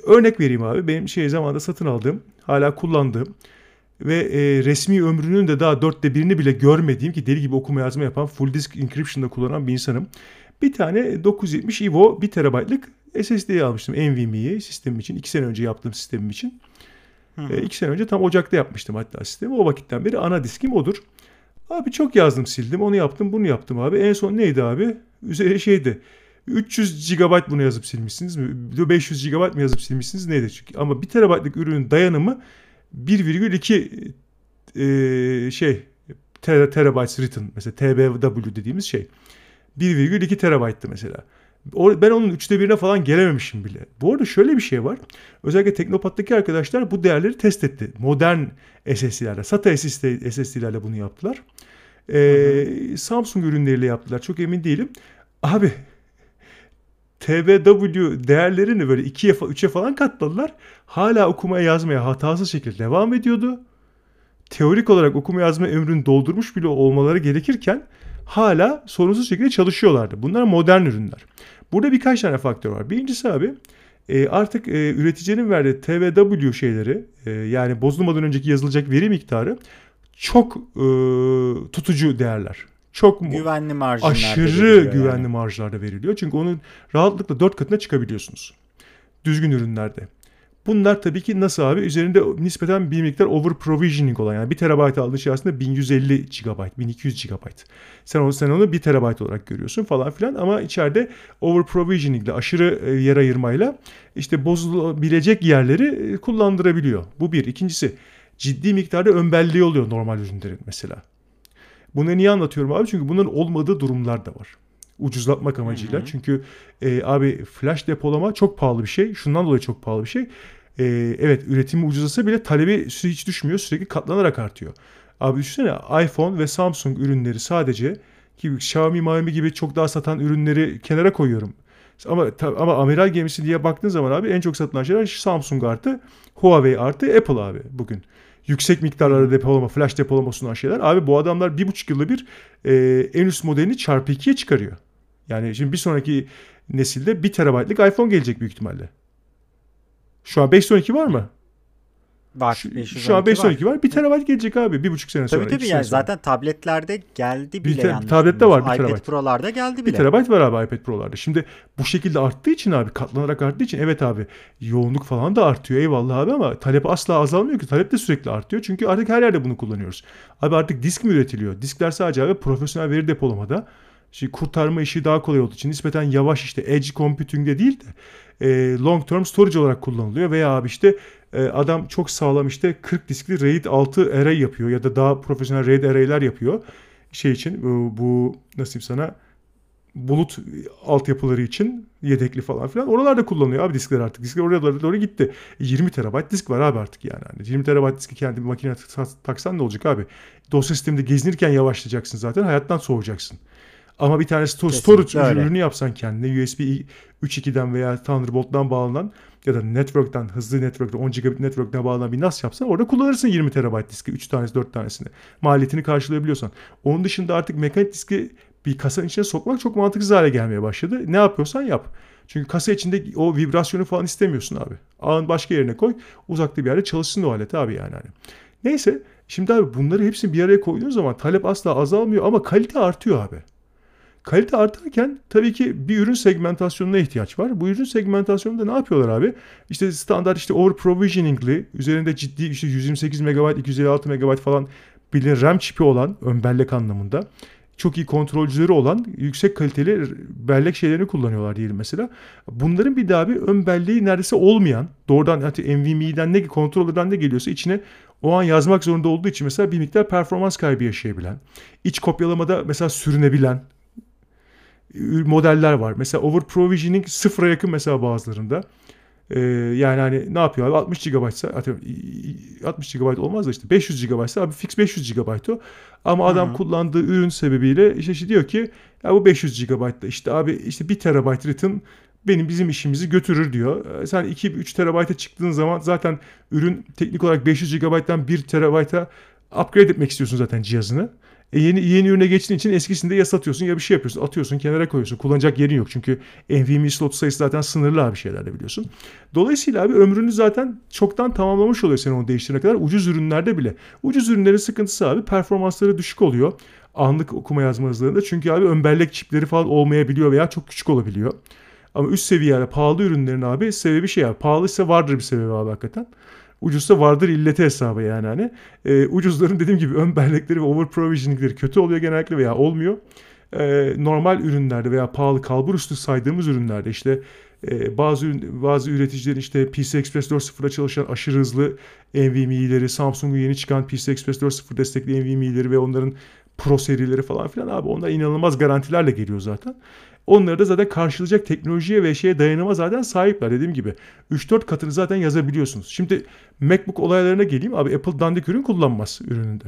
örnek vereyim abi. Benim şey zamanda satın aldığım hala kullandığım ve e, resmi ömrünün de daha dörtte birini bile görmediğim ki deli gibi okuma yazma yapan full disk encryption'da kullanan bir insanım. Bir tane 970 Evo 1 TB'lık SSD'yi almıştım NVMe'yi sistemim için. 2 sene önce yaptığım sistemim için. 2 e, sene önce tam Ocak'ta yapmıştım hatta sistemi. O vakitten beri ana diskim odur. Abi çok yazdım sildim. Onu yaptım bunu yaptım abi. En son neydi abi? Üzeri şeydi. 300 GB bunu yazıp silmişsiniz mi? 500 GB mı yazıp silmişsiniz neydi? Çünkü ama 1 TB'lık ürünün dayanımı 1,2 e, şey ter, terabytes written mesela TBW dediğimiz şey. 1,2 terabayttı mesela. Ben onun üçte birine falan gelememişim bile. Bu arada şöyle bir şey var. Özellikle Teknopat'taki arkadaşlar bu değerleri test etti. Modern SSD'lerle, SATA SSD'lerle bunu yaptılar. Ee, Samsung ürünleriyle yaptılar. Çok emin değilim. Abi TBW değerlerini böyle 2'ye 3'e falan katladılar. Hala okumaya yazmaya hatasız şekilde devam ediyordu. Teorik olarak okuma yazma ömrünü doldurmuş bile olmaları gerekirken hala sorunsuz şekilde çalışıyorlardı. Bunlar modern ürünler. Burada birkaç tane faktör var. Birincisi abi e, artık e, üreticinin verdiği TVW şeyleri e, yani bozulmadan önceki yazılacak veri miktarı çok e, tutucu değerler. Çok güvenli marjlarda aşırı güvenli yani. marjlarda veriliyor. Çünkü onun rahatlıkla dört katına çıkabiliyorsunuz. Düzgün ürünlerde. Bunlar tabii ki nasıl abi? Üzerinde nispeten bir miktar over provisioning olan yani 1 terabayt aldığı şey aslında 1150 GB, 1200 GB. Sen onu, sen onu 1 terabayt olarak görüyorsun falan filan ama içeride over provisioning ile aşırı e, yer ayırmayla işte bozulabilecek yerleri e, kullandırabiliyor. Bu bir. İkincisi ciddi miktarda ön oluyor normal ürünlerin mesela. Bunu niye anlatıyorum abi? Çünkü bunların olmadığı durumlar da var ucuzlatmak amacıyla. Hı hı. Çünkü e, abi flash depolama çok pahalı bir şey. Şundan dolayı çok pahalı bir şey e, evet üretimi ucuzlasa bile talebi hiç düşmüyor. Sürekli katlanarak artıyor. Abi düşünsene iPhone ve Samsung ürünleri sadece ki Xiaomi, Xiaomi gibi çok daha satan ürünleri kenara koyuyorum. Ama ama amiral gemisi diye baktığın zaman abi en çok satılan şeyler Samsung artı Huawei artı Apple abi bugün. Yüksek miktarlarda depolama, flash depolama sunan şeyler. Abi bu adamlar bir buçuk yılda bir e, en üst modelini çarpı ikiye çıkarıyor. Yani şimdi bir sonraki nesilde bir terabaytlık iPhone gelecek büyük ihtimalle. Şu an 512 var mı? Var. Şu, şu an 512 var. var. 1 terabayt gelecek abi. Bir buçuk sene sonra. Tabii tabii yani zaten tabletlerde geldi bile bir yanlış. Tablette var 1 terabayt. iPad Pro'larda geldi bile. 1 terabayt var abi iPad Pro'larda. Şimdi bu şekilde arttığı için abi katlanarak arttığı için evet abi yoğunluk falan da artıyor eyvallah abi ama talep asla azalmıyor ki. Talep de sürekli artıyor. Çünkü artık her yerde bunu kullanıyoruz. Abi artık disk mi üretiliyor? Diskler sadece abi profesyonel veri depolamada Şimdi kurtarma işi daha kolay olduğu için nispeten yavaş işte edge computing'de değil de e, long term storage olarak kullanılıyor veya abi işte e, adam çok sağlam işte 40 diskli RAID 6 array yapıyor ya da daha profesyonel RAID array'ler yapıyor şey için bu, bu diyeyim sana bulut altyapıları için yedekli falan filan. Oralarda kullanılıyor abi diskler artık. Diskler oraya doğru gitti. 20 terabayt disk var abi artık yani. yani 20 terabayt diski kendi bir makine taksan ne olacak abi? Dosya sisteminde gezinirken yavaşlayacaksın zaten. Hayattan soğuyacaksın. Ama bir tane sto- storage öyle. ürünü yapsan kendine USB 3.2'den veya Thunderbolt'tan bağlanan ya da network'tan hızlı network'tan 10 gigabit network'ten bağlanan bir NAS yapsan orada kullanırsın 20 terabayt diski 3 tanesi 4 tanesini. Maliyetini karşılayabiliyorsan. Onun dışında artık mekanik diski bir kasanın içine sokmak çok mantıksız hale gelmeye başladı. Ne yapıyorsan yap. Çünkü kasa içinde o vibrasyonu falan istemiyorsun abi. Ağın başka yerine koy. Uzakta bir yerde çalışsın o alet abi yani. Hani. Neyse şimdi abi bunları hepsini bir araya koyduğun zaman talep asla azalmıyor ama kalite artıyor abi. Kalite artarken tabii ki bir ürün segmentasyonuna ihtiyaç var. Bu ürün segmentasyonunda ne yapıyorlar abi? İşte standart işte over provisioning'li üzerinde ciddi işte 128 MB, 256 MB falan bir RAM çipi olan ön bellek anlamında çok iyi kontrolcüleri olan yüksek kaliteli bellek şeylerini kullanıyorlar diyelim mesela. Bunların bir daha bir ön belleği neredeyse olmayan doğrudan hatta NVMe'den ne kontrollerden ne geliyorsa içine o an yazmak zorunda olduğu için mesela bir miktar performans kaybı yaşayabilen, iç kopyalamada mesela sürünebilen modeller var. Mesela over provisioning sıfıra yakın mesela bazılarında. Ee, yani hani ne yapıyor abi 60 GB ise 60 GB olmaz da işte 500 GB ise abi fix 500 GB o. Ama adam Hı-hı. kullandığı ürün sebebiyle işte, işte diyor ki ya bu 500 GB da işte abi işte 1 TB written benim bizim işimizi götürür diyor. Ee, sen 2-3 TB'a çıktığın zaman zaten ürün teknik olarak 500 GB'dan 1 TB'a upgrade etmek istiyorsun zaten cihazını. E yeni yeni ürüne geçtiğin için eskisinde ya satıyorsun ya bir şey yapıyorsun. Atıyorsun kenara koyuyorsun. Kullanacak yerin yok. Çünkü NVMe slot sayısı zaten sınırlı abi şeylerde biliyorsun. Dolayısıyla abi ömrünü zaten çoktan tamamlamış oluyor sen onu değiştirene kadar. Ucuz ürünlerde bile. Ucuz ürünlerin sıkıntısı abi performansları düşük oluyor. Anlık okuma yazma hızlarında. Çünkü abi ön bellek çipleri falan olmayabiliyor veya çok küçük olabiliyor. Ama üst seviyede pahalı ürünlerin abi sebebi şey abi. Pahalıysa vardır bir sebebi abi hakikaten. Ucuzsa vardır illeti hesabı yani hani. E, ucuzların dediğim gibi ön bellekleri ve over provisioningleri kötü oluyor genellikle veya olmuyor. E, normal ürünlerde veya pahalı kalbur üstü saydığımız ürünlerde işte e, bazı bazı üreticilerin işte PC Express 4.0'da çalışan aşırı hızlı NVMe'leri, Samsung'un yeni çıkan PC Express 4.0 destekli NVMe'leri ve onların Pro serileri falan filan abi onlar inanılmaz garantilerle geliyor zaten. Onları da zaten karşılayacak teknolojiye ve şeye dayanıma zaten sahipler. Dediğim gibi 3-4 katını zaten yazabiliyorsunuz. Şimdi MacBook olaylarına geleyim. Abi Apple dandik ürün kullanmaz ürününde.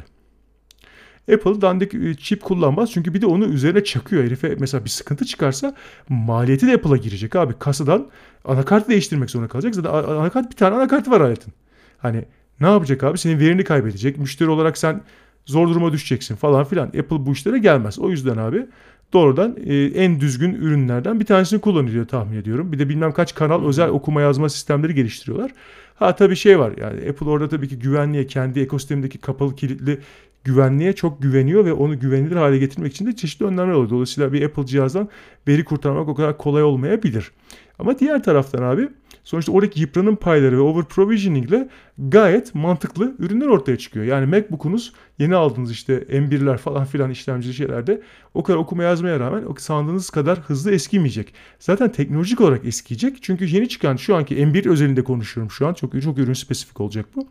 Apple dandik e, çip kullanmaz çünkü bir de onu üzerine çakıyor herife. Mesela bir sıkıntı çıkarsa maliyeti de Apple'a girecek abi. Kasadan anakart değiştirmek zorunda kalacak. Zaten anakart bir tane anakartı var aletin. Hani ne yapacak abi? Senin verini kaybedecek. Müşteri olarak sen zor duruma düşeceksin falan filan. Apple bu işlere gelmez. O yüzden abi doğrudan e, en düzgün ürünlerden bir tanesini kullanıyor tahmin ediyorum. Bir de bilmem kaç kanal özel okuma yazma sistemleri geliştiriyorlar. Ha tabii şey var yani Apple orada tabii ki güvenliğe kendi ekosistemindeki kapalı kilitli güvenliğe çok güveniyor ve onu güvenilir hale getirmek için de çeşitli önlemler alıyor. Dolayısıyla bir Apple cihazdan veri kurtarmak o kadar kolay olmayabilir. Ama diğer taraftan abi sonuçta oradaki yıpranım payları ve over provisioning ile gayet mantıklı ürünler ortaya çıkıyor. Yani MacBook'unuz yeni aldığınız işte M1'ler falan filan işlemcili şeylerde o kadar okuma yazmaya rağmen sandığınız kadar hızlı eskimeyecek. Zaten teknolojik olarak eskiyecek. Çünkü yeni çıkan şu anki M1 özelinde konuşuyorum şu an. Çok çok ürün spesifik olacak bu.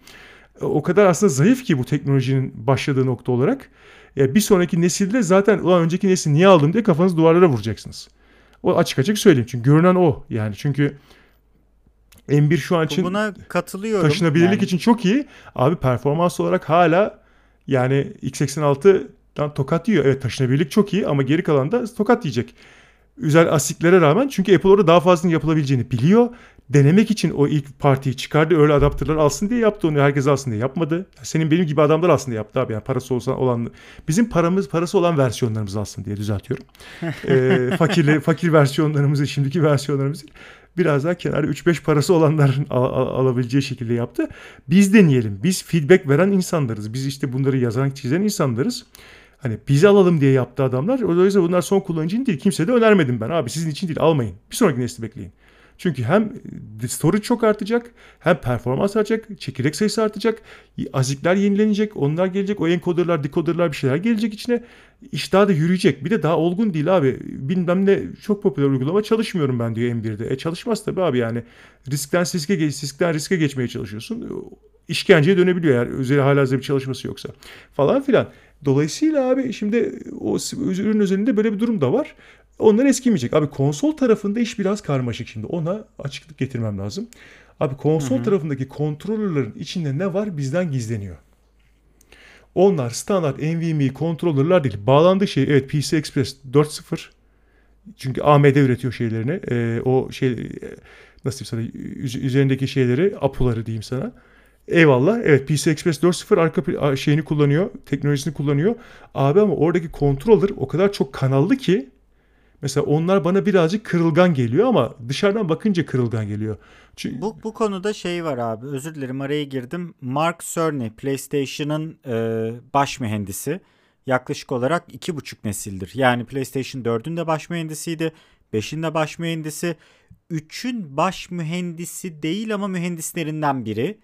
O kadar aslında zayıf ki bu teknolojinin başladığı nokta olarak. Bir sonraki nesilde zaten ulan önceki nesil niye aldım diye kafanızı duvarlara vuracaksınız. O açık açık söyleyeyim. Çünkü görünen o. Yani çünkü M1 şu an için buna katılıyorum. Taşınabilirlik yani. için çok iyi. Abi performans olarak hala yani x86'dan tokat yiyor. Evet taşınabilirlik çok iyi ama geri kalan da tokat yiyecek. Üzel asiklere rağmen çünkü Apple orada daha fazlasını yapılabileceğini biliyor. Denemek için o ilk partiyi çıkardı öyle adaptörler alsın diye yaptı onu herkes alsın diye yapmadı. Senin benim gibi adamlar alsın diye yaptı abi yani parası olsa olan bizim paramız parası olan versiyonlarımız alsın diye düzeltiyorum. <laughs> ee, fakirli fakir versiyonlarımızı şimdiki versiyonlarımızı biraz daha kenarda 3-5 parası olanların <laughs> al- al- alabileceği şekilde yaptı. Biz deneyelim. Biz feedback veren insanlarız. Biz işte bunları yazan, çizen insanlarız. Hani bizi alalım diye yaptı adamlar. Dolayısıyla bunlar son kullanıcı değil. Kimse de önermedim ben. Abi sizin için değil almayın. Bir sonraki nesli bekleyin. Çünkü hem storage çok artacak, hem performans artacak, çekirdek sayısı artacak, azikler yenilenecek, onlar gelecek, o encoderlar, decoderlar bir şeyler gelecek içine. İş daha da yürüyecek. Bir de daha olgun değil abi. Bilmem ne çok popüler uygulama çalışmıyorum ben diyor M1'de. E çalışmaz tabii abi yani. Riskten riske, riskten riske geçmeye çalışıyorsun. İşkenceye dönebiliyor eğer özel hala bir çalışması yoksa. Falan filan. Dolayısıyla abi şimdi o ürün özelinde böyle bir durum da var. Onlar eskimeyecek. Abi konsol tarafında iş biraz karmaşık şimdi. Ona açıklık getirmem lazım. Abi konsol hı hı. tarafındaki kontrolörlerin içinde ne var bizden gizleniyor. Onlar standart NVMe kontrolörler değil. Bağlandığı şey evet PCI Express 4.0. Çünkü AMD üretiyor şeylerini. Ee, o şey nasıl diyeyim sana üzerindeki şeyleri, apuları diyeyim sana. Eyvallah. Evet PC Express 4.0 arka şeyini kullanıyor. Teknolojisini kullanıyor. Abi ama oradaki controller o kadar çok kanallı ki mesela onlar bana birazcık kırılgan geliyor ama dışarıdan bakınca kırılgan geliyor. Çünkü... Bu, bu konuda şey var abi özür dilerim araya girdim. Mark Cerny PlayStation'ın e, baş mühendisi. Yaklaşık olarak iki buçuk nesildir. Yani PlayStation 4'ün de baş mühendisiydi. 5'in de baş mühendisi. 3'ün baş mühendisi değil ama mühendislerinden biri.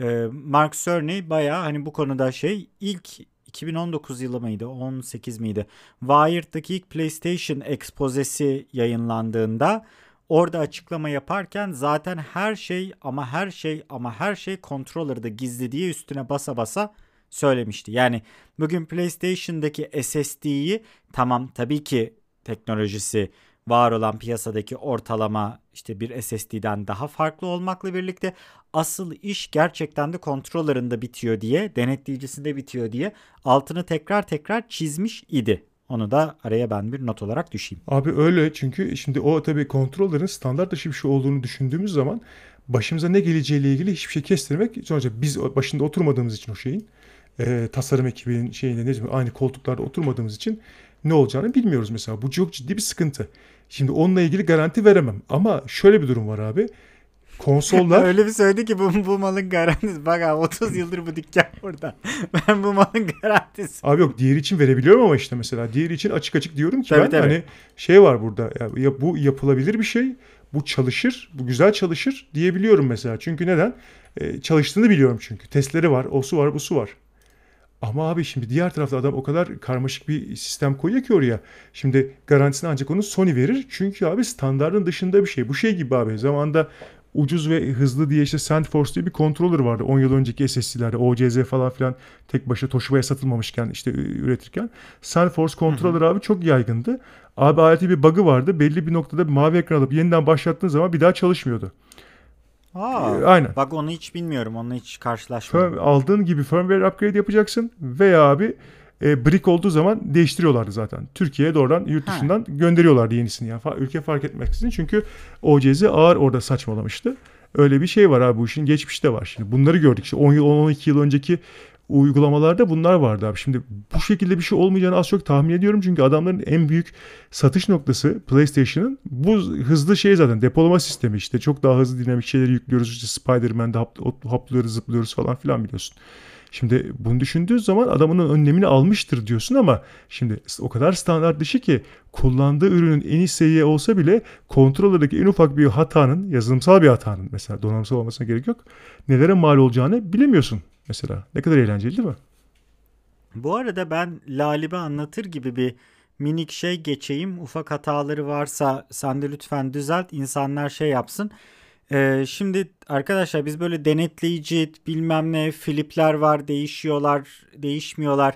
Ee, Mark Cerny baya hani bu konuda şey ilk 2019 yılı mıydı 18 miydi Wired'daki ilk PlayStation ekspozesi yayınlandığında orada açıklama yaparken zaten her şey ama her şey ama her şey controller'da gizli diye üstüne basa basa söylemişti. Yani bugün PlayStation'daki SSD'yi tamam tabii ki teknolojisi var olan piyasadaki ortalama işte bir SSD'den daha farklı olmakla birlikte asıl iş gerçekten de kontrollerinde bitiyor diye, denetleyicisinde bitiyor diye altını tekrar tekrar çizmiş idi. Onu da araya ben bir not olarak düşeyim. Abi öyle çünkü şimdi o tabii kontrollerin standart dışı bir şey olduğunu düşündüğümüz zaman başımıza ne geleceğiyle ilgili hiçbir şey kestirmek sonuçta biz başında oturmadığımız için o şeyin e, tasarım ekibinin şeyinde ne aynı koltuklarda oturmadığımız için ne olacağını bilmiyoruz mesela. Bu çok ciddi bir sıkıntı. Şimdi onunla ilgili garanti veremem. Ama şöyle bir durum var abi. Konsollar... <laughs> Öyle bir söyledi ki bu, bu malın garantisi. Bak abi 30 yıldır bu dükkan burada. <laughs> Ben bu malın garantisi. Abi yok diğer için verebiliyorum ama işte mesela diğer için açık açık diyorum ki tabii, ben tabii. hani şey var burada. Ya, bu yapılabilir bir şey. Bu çalışır. Bu güzel çalışır diyebiliyorum mesela. Çünkü neden? Ee, çalıştığını biliyorum çünkü. Testleri var. O su var bu su var. Ama abi şimdi diğer tarafta adam o kadar karmaşık bir sistem koyuyor ki oraya. Şimdi garantisini ancak onu Sony verir. Çünkü abi standartın dışında bir şey. Bu şey gibi abi. Zamanında ucuz ve hızlı diye işte SandForce diye bir controller vardı. 10 yıl önceki SSD'lerde OCZ falan filan tek başına Toshiba'ya satılmamışken işte üretirken. SandForce controller abi çok yaygındı. Abi aleti bir bug'ı vardı. Belli bir noktada bir mavi ekran alıp yeniden başlattığın zaman bir daha çalışmıyordu. Aa, ee, aynen. Bak onu hiç bilmiyorum. Onunla hiç karşılaşmadım. aldığın gibi firmware upgrade yapacaksın veya abi e, brick olduğu zaman değiştiriyorlardı zaten. Türkiye'ye doğrudan yurt dışından ha. gönderiyorlardı yenisini. Yani ülke fark etmeksizin çünkü OCZ ağır orada saçmalamıştı. Öyle bir şey var abi bu işin geçmişte var. Şimdi bunları gördük. İşte 10 yıl 12 yıl önceki uygulamalarda bunlar vardı abi. Şimdi bu şekilde bir şey olmayacağını az çok tahmin ediyorum. Çünkü adamların en büyük satış noktası PlayStation'ın bu hızlı şey zaten depolama sistemi işte. Çok daha hızlı dinamik şeyleri yüklüyoruz. İşte Spider-Man'de hoplıyoruz zıplıyoruz falan filan biliyorsun. Şimdi bunu düşündüğün zaman adamın önlemini almıştır diyorsun ama şimdi o kadar standart dışı ki kullandığı ürünün en iyi seviye olsa bile kontrollerdeki en ufak bir hatanın, yazılımsal bir hatanın mesela donanımsal olmasına gerek yok. Nelere mal olacağını bilemiyorsun mesela. Ne kadar eğlenceli değil mi? Bu arada ben Lalibe anlatır gibi bir minik şey geçeyim. Ufak hataları varsa sen de lütfen düzelt. İnsanlar şey yapsın. Ee, şimdi arkadaşlar biz böyle denetleyici bilmem ne flipler var değişiyorlar değişmiyorlar.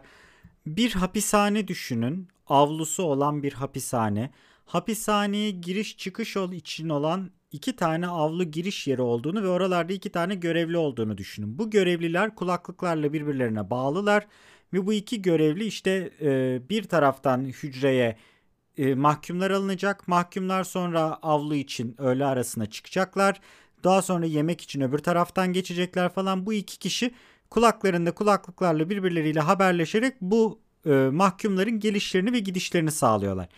Bir hapishane düşünün. Avlusu olan bir hapishane. Hapishaneye giriş çıkış için olan iki tane avlu giriş yeri olduğunu ve oralarda iki tane görevli olduğunu düşünün. Bu görevliler kulaklıklarla birbirlerine bağlılar ve bu iki görevli işte e, bir taraftan hücreye e, mahkumlar alınacak. Mahkumlar sonra avlu için öğle arasına çıkacaklar. Daha sonra yemek için öbür taraftan geçecekler falan. Bu iki kişi kulaklarında kulaklıklarla birbirleriyle haberleşerek bu e, mahkumların gelişlerini ve gidişlerini sağlıyorlar.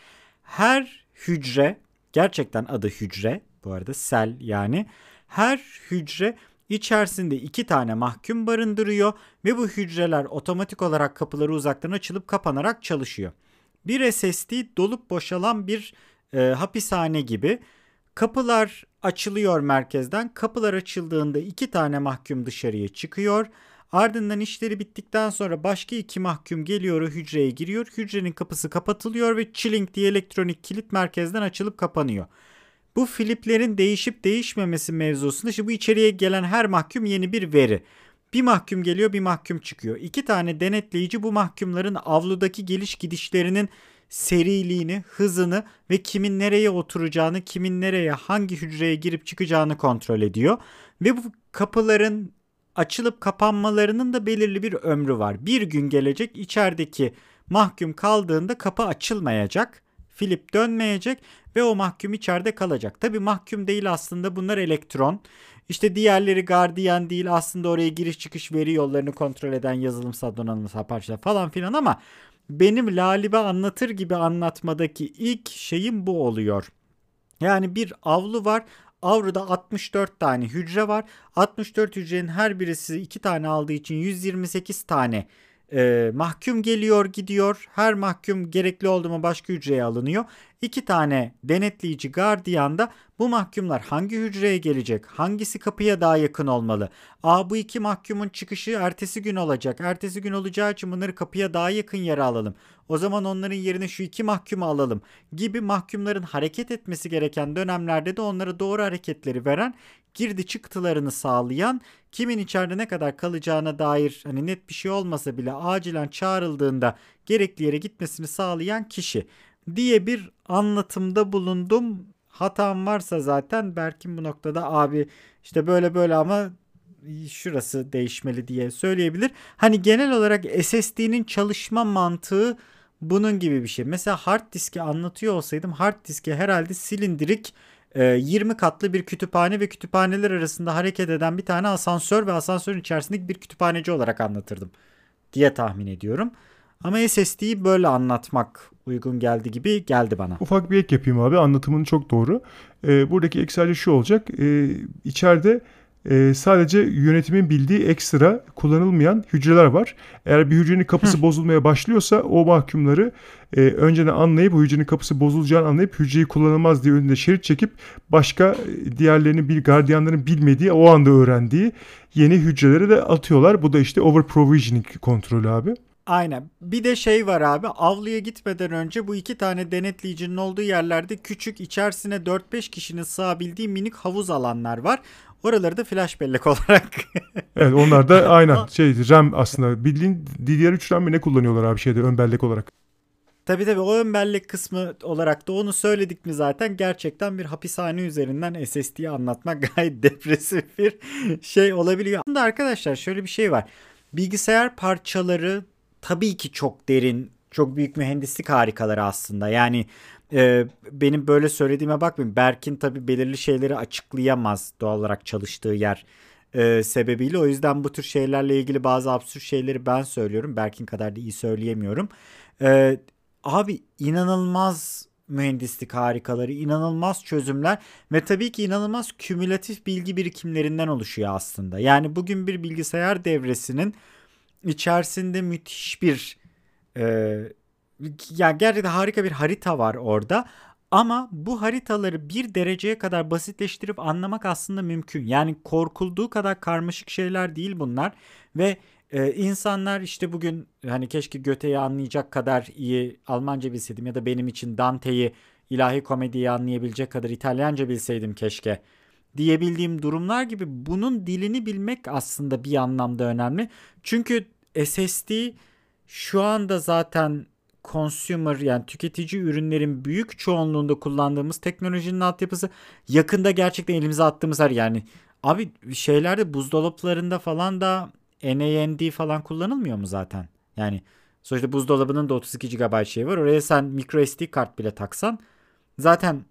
Her hücre gerçekten adı hücre bu arada sel yani. Her hücre içerisinde iki tane mahkum barındırıyor ve bu hücreler otomatik olarak kapıları uzaktan açılıp kapanarak çalışıyor. Bir SSD dolup boşalan bir e, hapishane gibi Kapılar açılıyor merkezden. Kapılar açıldığında iki tane mahkum dışarıya çıkıyor. Ardından işleri bittikten sonra başka iki mahkum geliyor hücreye giriyor. Hücrenin kapısı kapatılıyor ve chilling diye elektronik kilit merkezden açılıp kapanıyor. Bu fliplerin değişip değişmemesi mevzusunda işte bu içeriye gelen her mahkum yeni bir veri. Bir mahkum geliyor bir mahkum çıkıyor. İki tane denetleyici bu mahkumların avludaki geliş gidişlerinin seriliğini, hızını ve kimin nereye oturacağını, kimin nereye, hangi hücreye girip çıkacağını kontrol ediyor. Ve bu kapıların açılıp kapanmalarının da belirli bir ömrü var. Bir gün gelecek içerideki mahkum kaldığında kapı açılmayacak. Filip dönmeyecek ve o mahkum içeride kalacak. Tabi mahkum değil aslında bunlar elektron. İşte diğerleri gardiyan değil aslında oraya giriş çıkış veri yollarını kontrol eden yazılımsal donanımsal parçalar falan filan ama benim Lalibe anlatır gibi anlatmadaki ilk şeyim bu oluyor. Yani bir avlu var. Avruda 64 tane hücre var. 64 hücrenin her birisi 2 tane aldığı için 128 tane e, mahkum geliyor gidiyor. Her mahkum gerekli oldu mu başka hücreye alınıyor. İki tane denetleyici gardiyan da bu mahkumlar hangi hücreye gelecek? Hangisi kapıya daha yakın olmalı? Aa bu iki mahkumun çıkışı ertesi gün olacak. Ertesi gün olacağı için bunları kapıya daha yakın yere alalım. O zaman onların yerine şu iki mahkumu alalım gibi mahkumların hareket etmesi gereken dönemlerde de onlara doğru hareketleri veren girdi çıktılarını sağlayan kimin içeride ne kadar kalacağına dair hani net bir şey olmasa bile acilen çağrıldığında gerekli yere gitmesini sağlayan kişi diye bir anlatımda bulundum. Hatam varsa zaten Berkin bu noktada abi işte böyle böyle ama şurası değişmeli diye söyleyebilir. Hani genel olarak SSD'nin çalışma mantığı bunun gibi bir şey. Mesela hard diski anlatıyor olsaydım hard diski herhalde silindirik 20 e, katlı bir kütüphane ve kütüphaneler arasında hareket eden bir tane asansör ve asansörün içerisindeki bir kütüphaneci olarak anlatırdım diye tahmin ediyorum. Ama SSD'yi böyle anlatmak uygun geldi gibi geldi bana. Ufak bir ek yapayım abi anlatımın çok doğru. Ee, buradaki ek sadece şu olacak. Ee, içeride e, sadece yönetimin bildiği ekstra kullanılmayan hücreler var. Eğer bir hücrenin kapısı Hı. bozulmaya başlıyorsa o mahkumları e, önceden anlayıp o hücrenin kapısı bozulacağını anlayıp hücreyi kullanılmaz diye önünde şerit çekip başka e, diğerlerinin bir gardiyanların bilmediği o anda öğrendiği yeni hücreleri de atıyorlar. Bu da işte over provisioning kontrolü abi. Aynen. Bir de şey var abi avluya gitmeden önce bu iki tane denetleyicinin olduğu yerlerde küçük içerisine 4-5 kişinin sığabildiği minik havuz alanlar var. Oraları da flash bellek <laughs> olarak. evet onlar da <laughs> aynen şey RAM aslında bildiğin DDR3 RAM mi ne kullanıyorlar abi şeyde ön bellek olarak. Tabi tabi o ön bellek kısmı olarak da onu söyledik mi zaten gerçekten bir hapishane üzerinden SSD'yi anlatmak <laughs> gayet depresif bir şey olabiliyor. Aslında arkadaşlar şöyle bir şey var. Bilgisayar parçaları tabii ki çok derin, çok büyük mühendislik harikaları aslında. Yani e, benim böyle söylediğime bakmayın. Berk'in tabii belirli şeyleri açıklayamaz doğal olarak çalıştığı yer e, sebebiyle. O yüzden bu tür şeylerle ilgili bazı absürt şeyleri ben söylüyorum. Berk'in kadar da iyi söyleyemiyorum. E, abi inanılmaz mühendislik harikaları, inanılmaz çözümler ve tabii ki inanılmaz kümülatif bilgi birikimlerinden oluşuyor aslında. Yani bugün bir bilgisayar devresinin içerisinde müthiş bir e, yani gerçekten harika bir harita var orada. Ama bu haritaları bir dereceye kadar basitleştirip anlamak aslında mümkün. Yani korkulduğu kadar karmaşık şeyler değil bunlar ve e, insanlar işte bugün hani keşke Göte'yi anlayacak kadar iyi Almanca bilseydim ya da benim için Dante'yi ilahi komediyi anlayabilecek kadar İtalyanca bilseydim keşke diyebildiğim durumlar gibi bunun dilini bilmek aslında bir anlamda önemli. Çünkü SSD şu anda zaten consumer yani tüketici ürünlerin büyük çoğunluğunda kullandığımız teknolojinin altyapısı yakında gerçekten elimize attığımız her yani abi şeylerde buzdolaplarında falan da NAND falan kullanılmıyor mu zaten? Yani sonuçta buzdolabının da 32 GB şey var. Oraya sen micro SD kart bile taksan zaten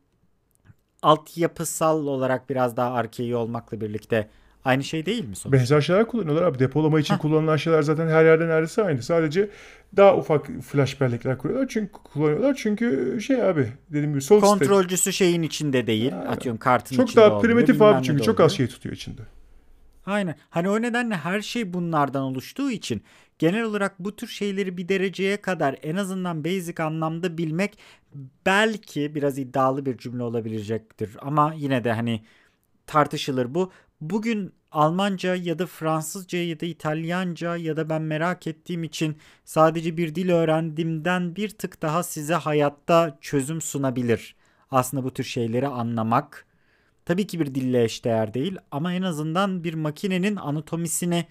altyapısal olarak biraz daha arkeyi olmakla birlikte Aynı şey değil mi sonuçta? Benzer şeyler kullanıyorlar abi. Depolama için ha. kullanılan şeyler zaten her yerde neredeyse aynı. Sadece daha ufak flash bellekler kuruyorlar. Çünkü kullanıyorlar. Çünkü şey abi dediğim gibi sol Kontrolcüsü state. şeyin içinde değil. Ha. Atıyorum kartın çok içinde Çok daha primitif abi çünkü çok az şey tutuyor içinde. Aynen. Hani o nedenle her şey bunlardan oluştuğu için genel olarak bu tür şeyleri bir dereceye kadar en azından basic anlamda bilmek belki biraz iddialı bir cümle olabilecektir. Ama yine de hani tartışılır bu. Bugün Almanca ya da Fransızca ya da İtalyanca ya da ben merak ettiğim için sadece bir dil öğrendiğimden bir tık daha size hayatta çözüm sunabilir. Aslında bu tür şeyleri anlamak. Tabii ki bir dille eşdeğer değil ama en azından bir makinenin anatomisini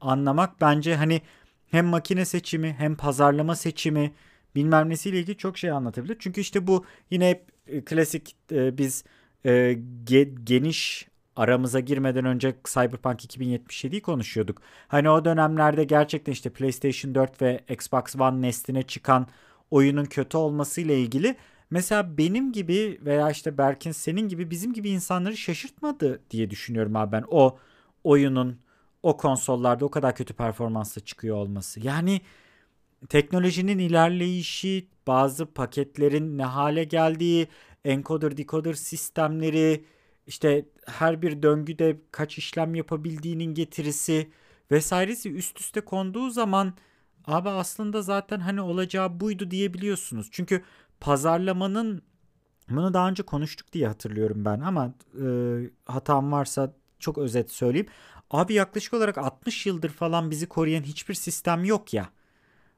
anlamak bence hani hem makine seçimi hem pazarlama seçimi bilmem nesiyle ilgili çok şey anlatabilir. Çünkü işte bu yine hep e, klasik e, biz e, ge, geniş aramıza girmeden önce Cyberpunk 2077'yi konuşuyorduk. Hani o dönemlerde gerçekten işte PlayStation 4 ve Xbox One nesline çıkan oyunun kötü olmasıyla ilgili mesela benim gibi veya işte Berkin senin gibi bizim gibi insanları şaşırtmadı diye düşünüyorum abi ben o oyunun o konsollarda o kadar kötü performansla çıkıyor olması. Yani teknolojinin ilerleyişi, bazı paketlerin ne hale geldiği, encoder decoder sistemleri, işte her bir döngüde kaç işlem yapabildiğinin getirisi vesairesi üst üste konduğu zaman abi aslında zaten hani olacağı buydu diyebiliyorsunuz. Çünkü pazarlamanın bunu daha önce konuştuk diye hatırlıyorum ben ama e, hatam varsa çok özet söyleyeyim. Abi yaklaşık olarak 60 yıldır falan bizi koruyan hiçbir sistem yok ya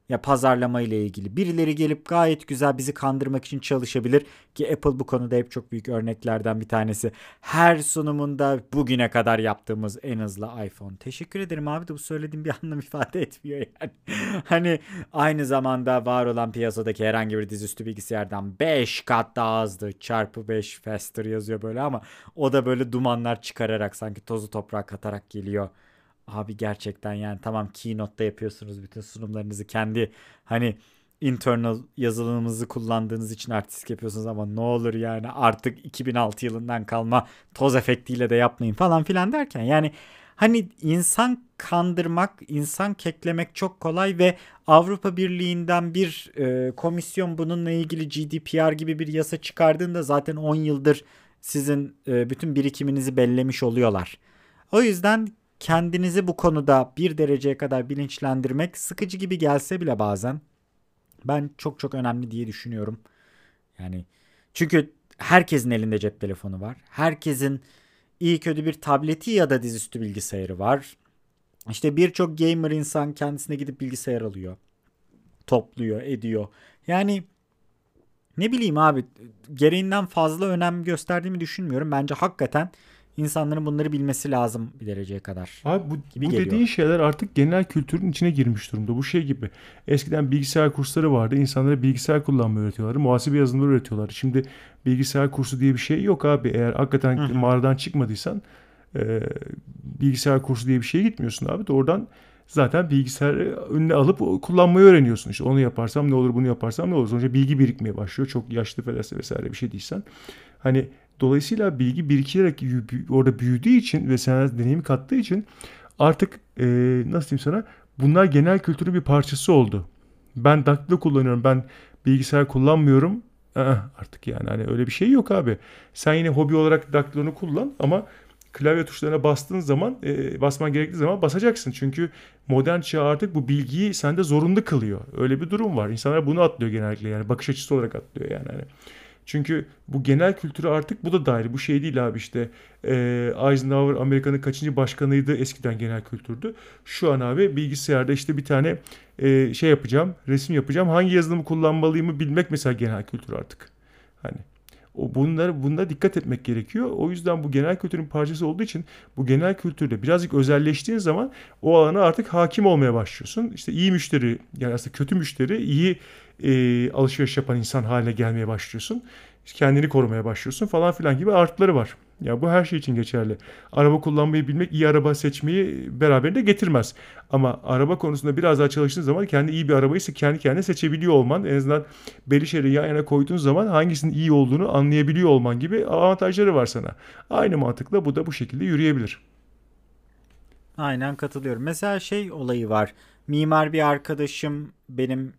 ya pazarlama ile ilgili. Birileri gelip gayet güzel bizi kandırmak için çalışabilir ki Apple bu konuda hep çok büyük örneklerden bir tanesi. Her sunumunda bugüne kadar yaptığımız en hızlı iPhone. Teşekkür ederim abi de bu söylediğim bir <laughs> anlam ifade etmiyor yani. <laughs> hani aynı zamanda var olan piyasadaki herhangi bir dizüstü bilgisayardan 5 kat daha hızlı çarpı 5 faster yazıyor böyle ama o da böyle dumanlar çıkararak sanki tozu toprağa katarak geliyor. Abi gerçekten yani tamam Keynote'da yapıyorsunuz bütün sunumlarınızı kendi hani internal yazılımınızı kullandığınız için artistik yapıyorsunuz ama ne olur yani artık 2006 yılından kalma toz efektiyle de yapmayın falan filan derken yani hani insan kandırmak, insan keklemek çok kolay ve Avrupa Birliği'nden bir e, komisyon bununla ilgili GDPR gibi bir yasa çıkardığında zaten 10 yıldır sizin e, bütün birikiminizi bellemiş oluyorlar. O yüzden kendinizi bu konuda bir dereceye kadar bilinçlendirmek sıkıcı gibi gelse bile bazen ben çok çok önemli diye düşünüyorum. Yani çünkü herkesin elinde cep telefonu var. Herkesin iyi kötü bir tableti ya da dizüstü bilgisayarı var. İşte birçok gamer insan kendisine gidip bilgisayar alıyor. Topluyor, ediyor. Yani ne bileyim abi gereğinden fazla önem gösterdiğimi düşünmüyorum. Bence hakikaten insanların bunları bilmesi lazım bir dereceye kadar. Abi bu, bu dediğin şeyler artık genel kültürün içine girmiş durumda. Bu şey gibi. Eskiden bilgisayar kursları vardı. İnsanlara bilgisayar kullanmayı öğretiyorlar. Muhasebe yazılımları öğretiyorlar. Şimdi bilgisayar kursu diye bir şey yok abi. Eğer hakikaten Hı. mağaradan çıkmadıysan e, bilgisayar kursu diye bir şeye gitmiyorsun abi. Doğrudan zaten bilgisayarı önüne alıp kullanmayı öğreniyorsun. İşte onu yaparsam ne olur, bunu yaparsam ne olur. Sonuçta bilgi birikmeye başlıyor. Çok yaşlı felsefe vesaire bir şey değilsen. Hani Dolayısıyla bilgi birikerek orada büyüdüğü için ve sana deneyimi kattığı için artık e, nasıl diyeyim sana bunlar genel kültürün bir parçası oldu. Ben daktilo kullanıyorum. Ben bilgisayar kullanmıyorum. Aa, artık yani hani öyle bir şey yok abi. Sen yine hobi olarak daktilonu kullan ama klavye tuşlarına bastığın zaman e, basman gerektiği zaman basacaksın. Çünkü modern çağ artık bu bilgiyi sende zorunlu kılıyor. Öyle bir durum var. İnsanlar bunu atlıyor genellikle yani bakış açısı olarak atlıyor yani. Hani. Çünkü bu genel kültürü artık bu da dahil. Bu şey değil abi işte e, Eisenhower Amerika'nın kaçıncı başkanıydı eskiden genel kültürdü. Şu an abi bilgisayarda işte bir tane e, şey yapacağım, resim yapacağım. Hangi yazılımı kullanmalıyımı bilmek mesela genel kültür artık. Hani o bunlar bunda dikkat etmek gerekiyor. O yüzden bu genel kültürün parçası olduğu için bu genel kültürde birazcık özelleştiğin zaman o alana artık hakim olmaya başlıyorsun. İşte iyi müşteri yani aslında kötü müşteri iyi e, alışveriş yapan insan haline gelmeye başlıyorsun. Kendini korumaya başlıyorsun falan filan gibi artları var. Ya bu her şey için geçerli. Araba kullanmayı bilmek iyi araba seçmeyi beraberinde getirmez. Ama araba konusunda biraz daha çalıştığın zaman kendi iyi bir arabayı kendi kendine seçebiliyor olman en azından belli şeyleri yan yana koyduğun zaman hangisinin iyi olduğunu anlayabiliyor olman gibi avantajları var sana. Aynı mantıkla bu da bu şekilde yürüyebilir. Aynen katılıyorum. Mesela şey olayı var. Mimar bir arkadaşım benim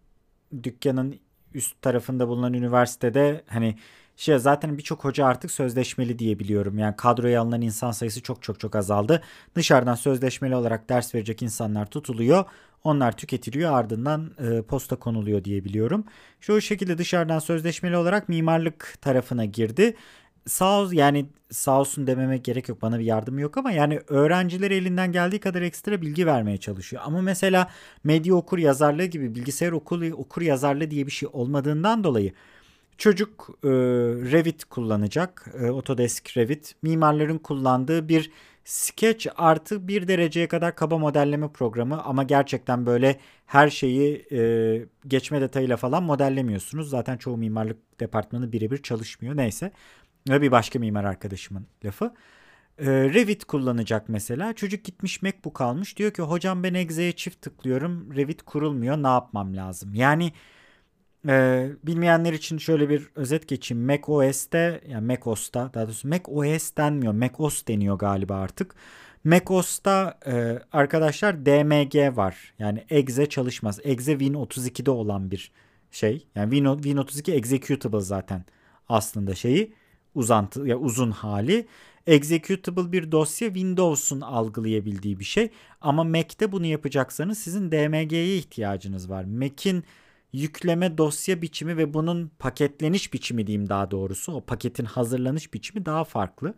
dükkanın üst tarafında bulunan üniversitede hani şey zaten birçok hoca artık sözleşmeli diye biliyorum. Yani kadroya alınan insan sayısı çok çok çok azaldı. Dışarıdan sözleşmeli olarak ders verecek insanlar tutuluyor. Onlar tüketiliyor ardından e, posta konuluyor diye biliyorum. Şu şekilde dışarıdan sözleşmeli olarak mimarlık tarafına girdi. Sağ ol, yani sağ olsun dememe gerek yok bana bir yardım yok ama yani öğrencileri elinden geldiği kadar ekstra bilgi vermeye çalışıyor. Ama mesela medya okur yazarlığı gibi bilgisayar okur, okur yazarlığı diye bir şey olmadığından dolayı çocuk e, Revit kullanacak. E, Autodesk Revit mimarların kullandığı bir Sketch artı bir dereceye kadar kaba modelleme programı ama gerçekten böyle her şeyi e, geçme detayıyla falan modellemiyorsunuz. Zaten çoğu mimarlık departmanı birebir çalışmıyor. Neyse. Ve bir başka mimar arkadaşımın lafı. E, Revit kullanacak mesela. Çocuk gitmiş MacBook almış. Diyor ki hocam ben Exe'ye çift tıklıyorum. Revit kurulmuyor. Ne yapmam lazım? Yani ee, bilmeyenler için şöyle bir özet geçeyim. Mac OS'te yani Mac OS'ta daha doğrusu Mac OS denmiyor. Mac OS deniyor galiba artık. Mac OS'ta e, arkadaşlar DMG var. Yani exe çalışmaz. Exe Win32'de olan bir şey. Yani Win, Win32 executable zaten aslında şeyi uzantı ya uzun hali. Executable bir dosya Windows'un algılayabildiği bir şey. Ama Mac'te bunu yapacaksanız sizin DMG'ye ihtiyacınız var. Mac'in yükleme dosya biçimi ve bunun paketleniş biçimi diyeyim daha doğrusu. O paketin hazırlanış biçimi daha farklı.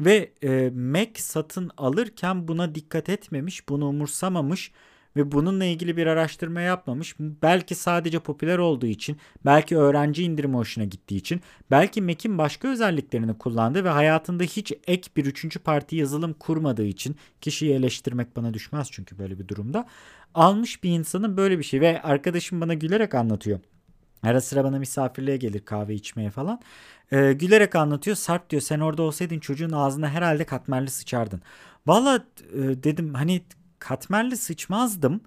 Ve e, Mac satın alırken buna dikkat etmemiş, bunu umursamamış ve bununla ilgili bir araştırma yapmamış. Belki sadece popüler olduğu için, belki öğrenci indirimi hoşuna gittiği için, belki Mac'in başka özelliklerini kullandığı ve hayatında hiç ek bir üçüncü parti yazılım kurmadığı için kişiyi eleştirmek bana düşmez çünkü böyle bir durumda. Almış bir insanın böyle bir şey ve arkadaşım bana gülerek anlatıyor. Ara sıra bana misafirliğe gelir kahve içmeye falan. Ee, gülerek anlatıyor. Sarp diyor sen orada olsaydın çocuğun ağzına herhalde katmerli sıçardın. Valla e, dedim hani katmerli sıçmazdım.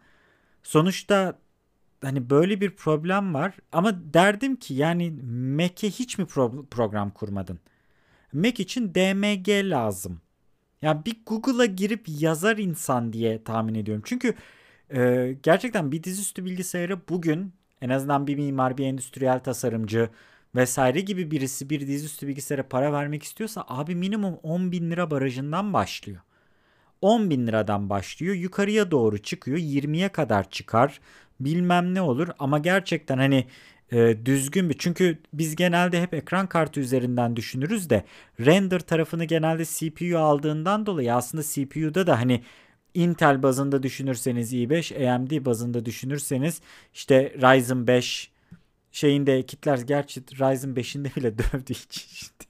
Sonuçta hani böyle bir problem var ama derdim ki yani Mac'e hiç mi pro- program kurmadın? Mac için DMG lazım. Yani bir Google'a girip yazar insan diye tahmin ediyorum. Çünkü e, gerçekten bir dizüstü bilgisayarı bugün en azından bir mimar, bir endüstriyel tasarımcı vesaire gibi birisi bir dizüstü bilgisayara para vermek istiyorsa abi minimum 10 bin lira barajından başlıyor. 10 bin liradan başlıyor yukarıya doğru çıkıyor 20'ye kadar çıkar bilmem ne olur. Ama gerçekten hani e, düzgün bir çünkü biz genelde hep ekran kartı üzerinden düşünürüz de render tarafını genelde CPU aldığından dolayı aslında CPU'da da hani Intel bazında düşünürseniz i5 AMD bazında düşünürseniz işte Ryzen 5 şeyinde kitler gerçi Ryzen 5'inde bile <laughs> dövdüğü için işte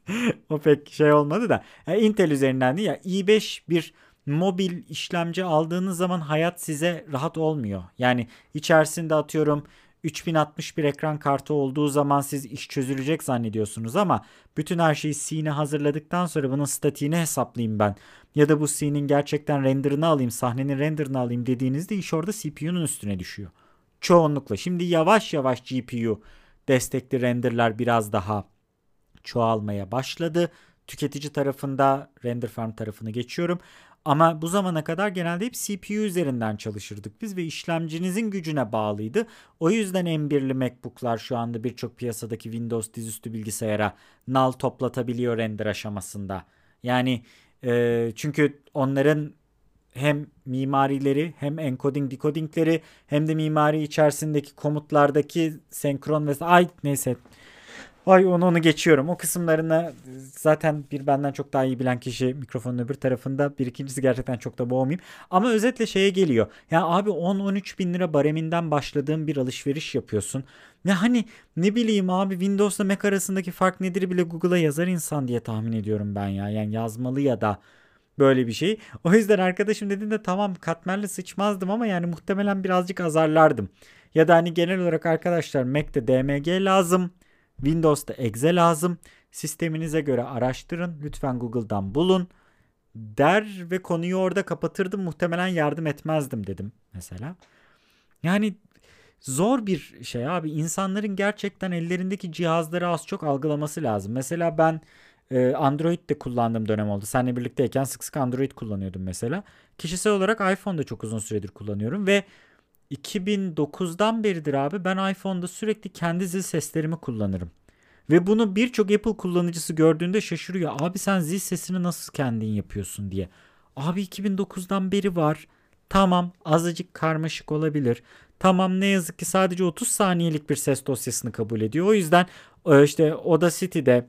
o pek şey olmadı da. Yani Intel üzerinden değil ya i5 bir mobil işlemci aldığınız zaman hayat size rahat olmuyor. Yani içerisinde atıyorum 3061 ekran kartı olduğu zaman siz iş çözülecek zannediyorsunuz ama bütün her şeyi C'ni hazırladıktan sonra bunun statiğini hesaplayayım ben. Ya da bu C'nin gerçekten renderını alayım, sahnenin renderını alayım dediğinizde iş orada CPU'nun üstüne düşüyor. Çoğunlukla. Şimdi yavaş yavaş GPU destekli renderler biraz daha çoğalmaya başladı. Tüketici tarafında render farm tarafını geçiyorum. Ama bu zamana kadar genelde hep CPU üzerinden çalışırdık biz ve işlemcinizin gücüne bağlıydı. O yüzden M1'li MacBook'lar şu anda birçok piyasadaki Windows dizüstü bilgisayara nal toplatabiliyor render aşamasında. Yani e, çünkü onların hem mimarileri hem encoding decodingleri hem de mimari içerisindeki komutlardaki senkron ve ay neyse Ay onu onu geçiyorum. O kısımlarını zaten bir benden çok daha iyi bilen kişi mikrofonun öbür tarafında. Bir ikincisi gerçekten çok da boğmayayım. Ama özetle şeye geliyor. Ya abi 10-13 bin lira bareminden başladığın bir alışveriş yapıyorsun. Ya hani ne bileyim abi Windows'la Mac arasındaki fark nedir bile Google'a yazar insan diye tahmin ediyorum ben ya. Yani yazmalı ya da böyle bir şey. O yüzden arkadaşım dediğinde tamam katmerli sıçmazdım ama yani muhtemelen birazcık azarlardım. Ya da hani genel olarak arkadaşlar Mac'te DMG lazım. Windows'ta exe lazım. Sisteminize göre araştırın. Lütfen Google'dan bulun. Der ve konuyu orada kapatırdım. Muhtemelen yardım etmezdim dedim mesela. Yani zor bir şey abi. İnsanların gerçekten ellerindeki cihazları az çok algılaması lazım. Mesela ben e, Android de kullandığım dönem oldu. Seninle birlikteyken sık sık Android kullanıyordum mesela. Kişisel olarak iPhone'da çok uzun süredir kullanıyorum ve 2009'dan beridir abi ben iPhone'da sürekli kendi zil seslerimi kullanırım. Ve bunu birçok Apple kullanıcısı gördüğünde şaşırıyor. Abi sen zil sesini nasıl kendin yapıyorsun diye. Abi 2009'dan beri var. Tamam azıcık karmaşık olabilir. Tamam ne yazık ki sadece 30 saniyelik bir ses dosyasını kabul ediyor. O yüzden e, işte Audacity'de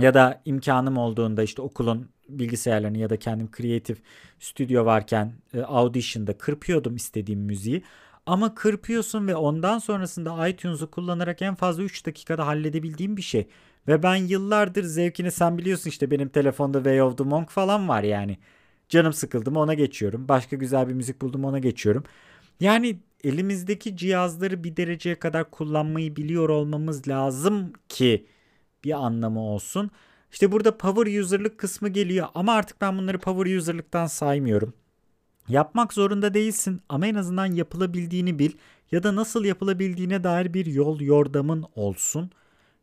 ya da imkanım olduğunda işte okulun bilgisayarlarını ya da kendim Creative Studio varken e, Audition'da kırpıyordum istediğim müziği. Ama kırpıyorsun ve ondan sonrasında iTunes'u kullanarak en fazla 3 dakikada halledebildiğim bir şey. Ve ben yıllardır zevkini sen biliyorsun işte benim telefonda Way of the Monk falan var yani. Canım sıkıldı mı ona geçiyorum. Başka güzel bir müzik buldum ona geçiyorum. Yani elimizdeki cihazları bir dereceye kadar kullanmayı biliyor olmamız lazım ki bir anlamı olsun. İşte burada power user'lık kısmı geliyor ama artık ben bunları power user'lıktan saymıyorum. Yapmak zorunda değilsin ama en azından yapılabildiğini bil ya da nasıl yapılabildiğine dair bir yol yordamın olsun.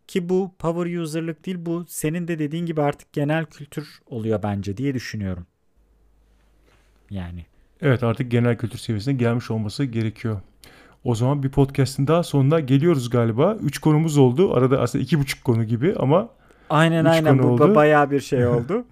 Ki bu power user'lık değil bu senin de dediğin gibi artık genel kültür oluyor bence diye düşünüyorum. Yani. Evet artık genel kültür seviyesine gelmiş olması gerekiyor. O zaman bir podcast'in daha sonuna geliyoruz galiba. Üç konumuz oldu. Arada aslında iki buçuk konu gibi ama Aynen aynen bu oldu. bayağı bir şey <laughs> oldu.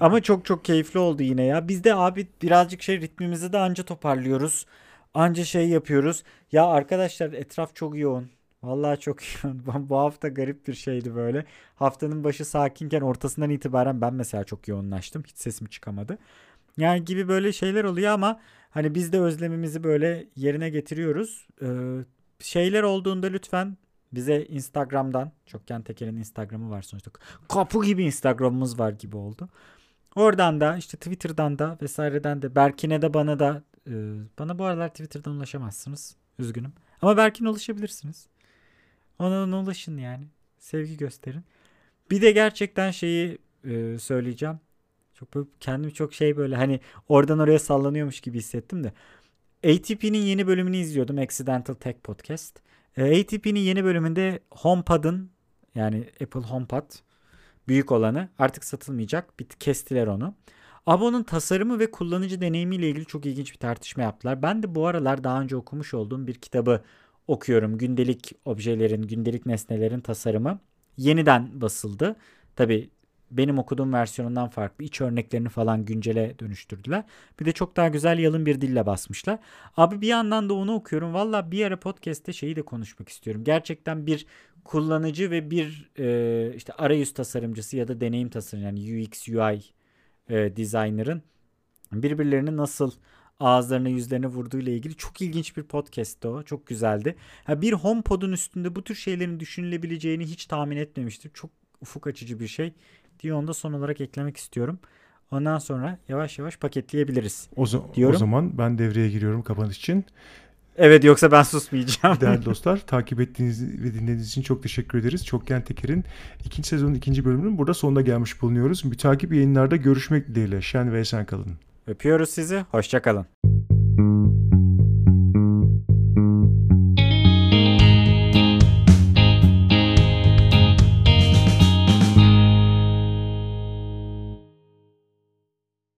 Ama çok çok keyifli oldu yine ya. Biz de abi birazcık şey ritmimizi de anca toparlıyoruz. Anca şey yapıyoruz. Ya arkadaşlar etraf çok yoğun. Vallahi çok <laughs> yoğun. Bu hafta garip bir şeydi böyle. Haftanın başı sakinken ortasından itibaren ben mesela çok yoğunlaştım. Hiç sesim çıkamadı. Yani gibi böyle şeyler oluyor ama hani biz de özlemimizi böyle yerine getiriyoruz. Ee, şeyler olduğunda lütfen bize Instagram'dan Çokgen Teker'in Instagram'ı var sonuçta. Kapı gibi Instagram'ımız var gibi oldu. Oradan da işte Twitter'dan da vesaireden de Berkin'e de bana da e, bana bu aralar Twitter'dan ulaşamazsınız. Üzgünüm. Ama Berkin'e ulaşabilirsiniz. Ona, ona ulaşın yani. Sevgi gösterin. Bir de gerçekten şeyi e, söyleyeceğim. Çok böyle kendimi çok şey böyle hani oradan oraya sallanıyormuş gibi hissettim de. ATP'nin yeni bölümünü izliyordum. Accidental Tech Podcast. E, ATP'nin yeni bölümünde HomePod'ın yani Apple HomePod büyük olanı artık satılmayacak. Bir kestiler onu. Abo'nun tasarımı ve kullanıcı deneyimiyle ilgili çok ilginç bir tartışma yaptılar. Ben de bu aralar daha önce okumuş olduğum bir kitabı okuyorum. Gündelik objelerin, gündelik nesnelerin tasarımı yeniden basıldı. Tabi benim okuduğum versiyonundan farklı. İç örneklerini falan güncele dönüştürdüler. Bir de çok daha güzel yalın bir dille basmışlar. Abi bir yandan da onu okuyorum. Valla bir ara podcast'te şeyi de konuşmak istiyorum. Gerçekten bir kullanıcı ve bir e, işte arayüz tasarımcısı ya da deneyim tasarımcısı yani UX UI e, designer'ın birbirlerini nasıl ağızlarına yüzlerine vurduğu ile ilgili çok ilginç bir podcast'ti o. Çok güzeldi. Ha, bir HomePod'un üstünde bu tür şeylerin düşünülebileceğini hiç tahmin etmemiştim. Çok ufuk açıcı bir şey diye onu da son olarak eklemek istiyorum. Ondan sonra yavaş yavaş paketleyebiliriz. o, za- Diyorum. o zaman ben devreye giriyorum kapanış için. Evet yoksa ben susmayacağım. Değerli <laughs> dostlar takip ettiğiniz ve dinlediğiniz için çok teşekkür ederiz. Çokgen Teker'in ikinci sezonun ikinci bölümünün burada sonuna gelmiş bulunuyoruz. Mütakip yayınlarda görüşmek dileğiyle. Şen ve esen kalın. Öpüyoruz sizi. Hoşçakalın.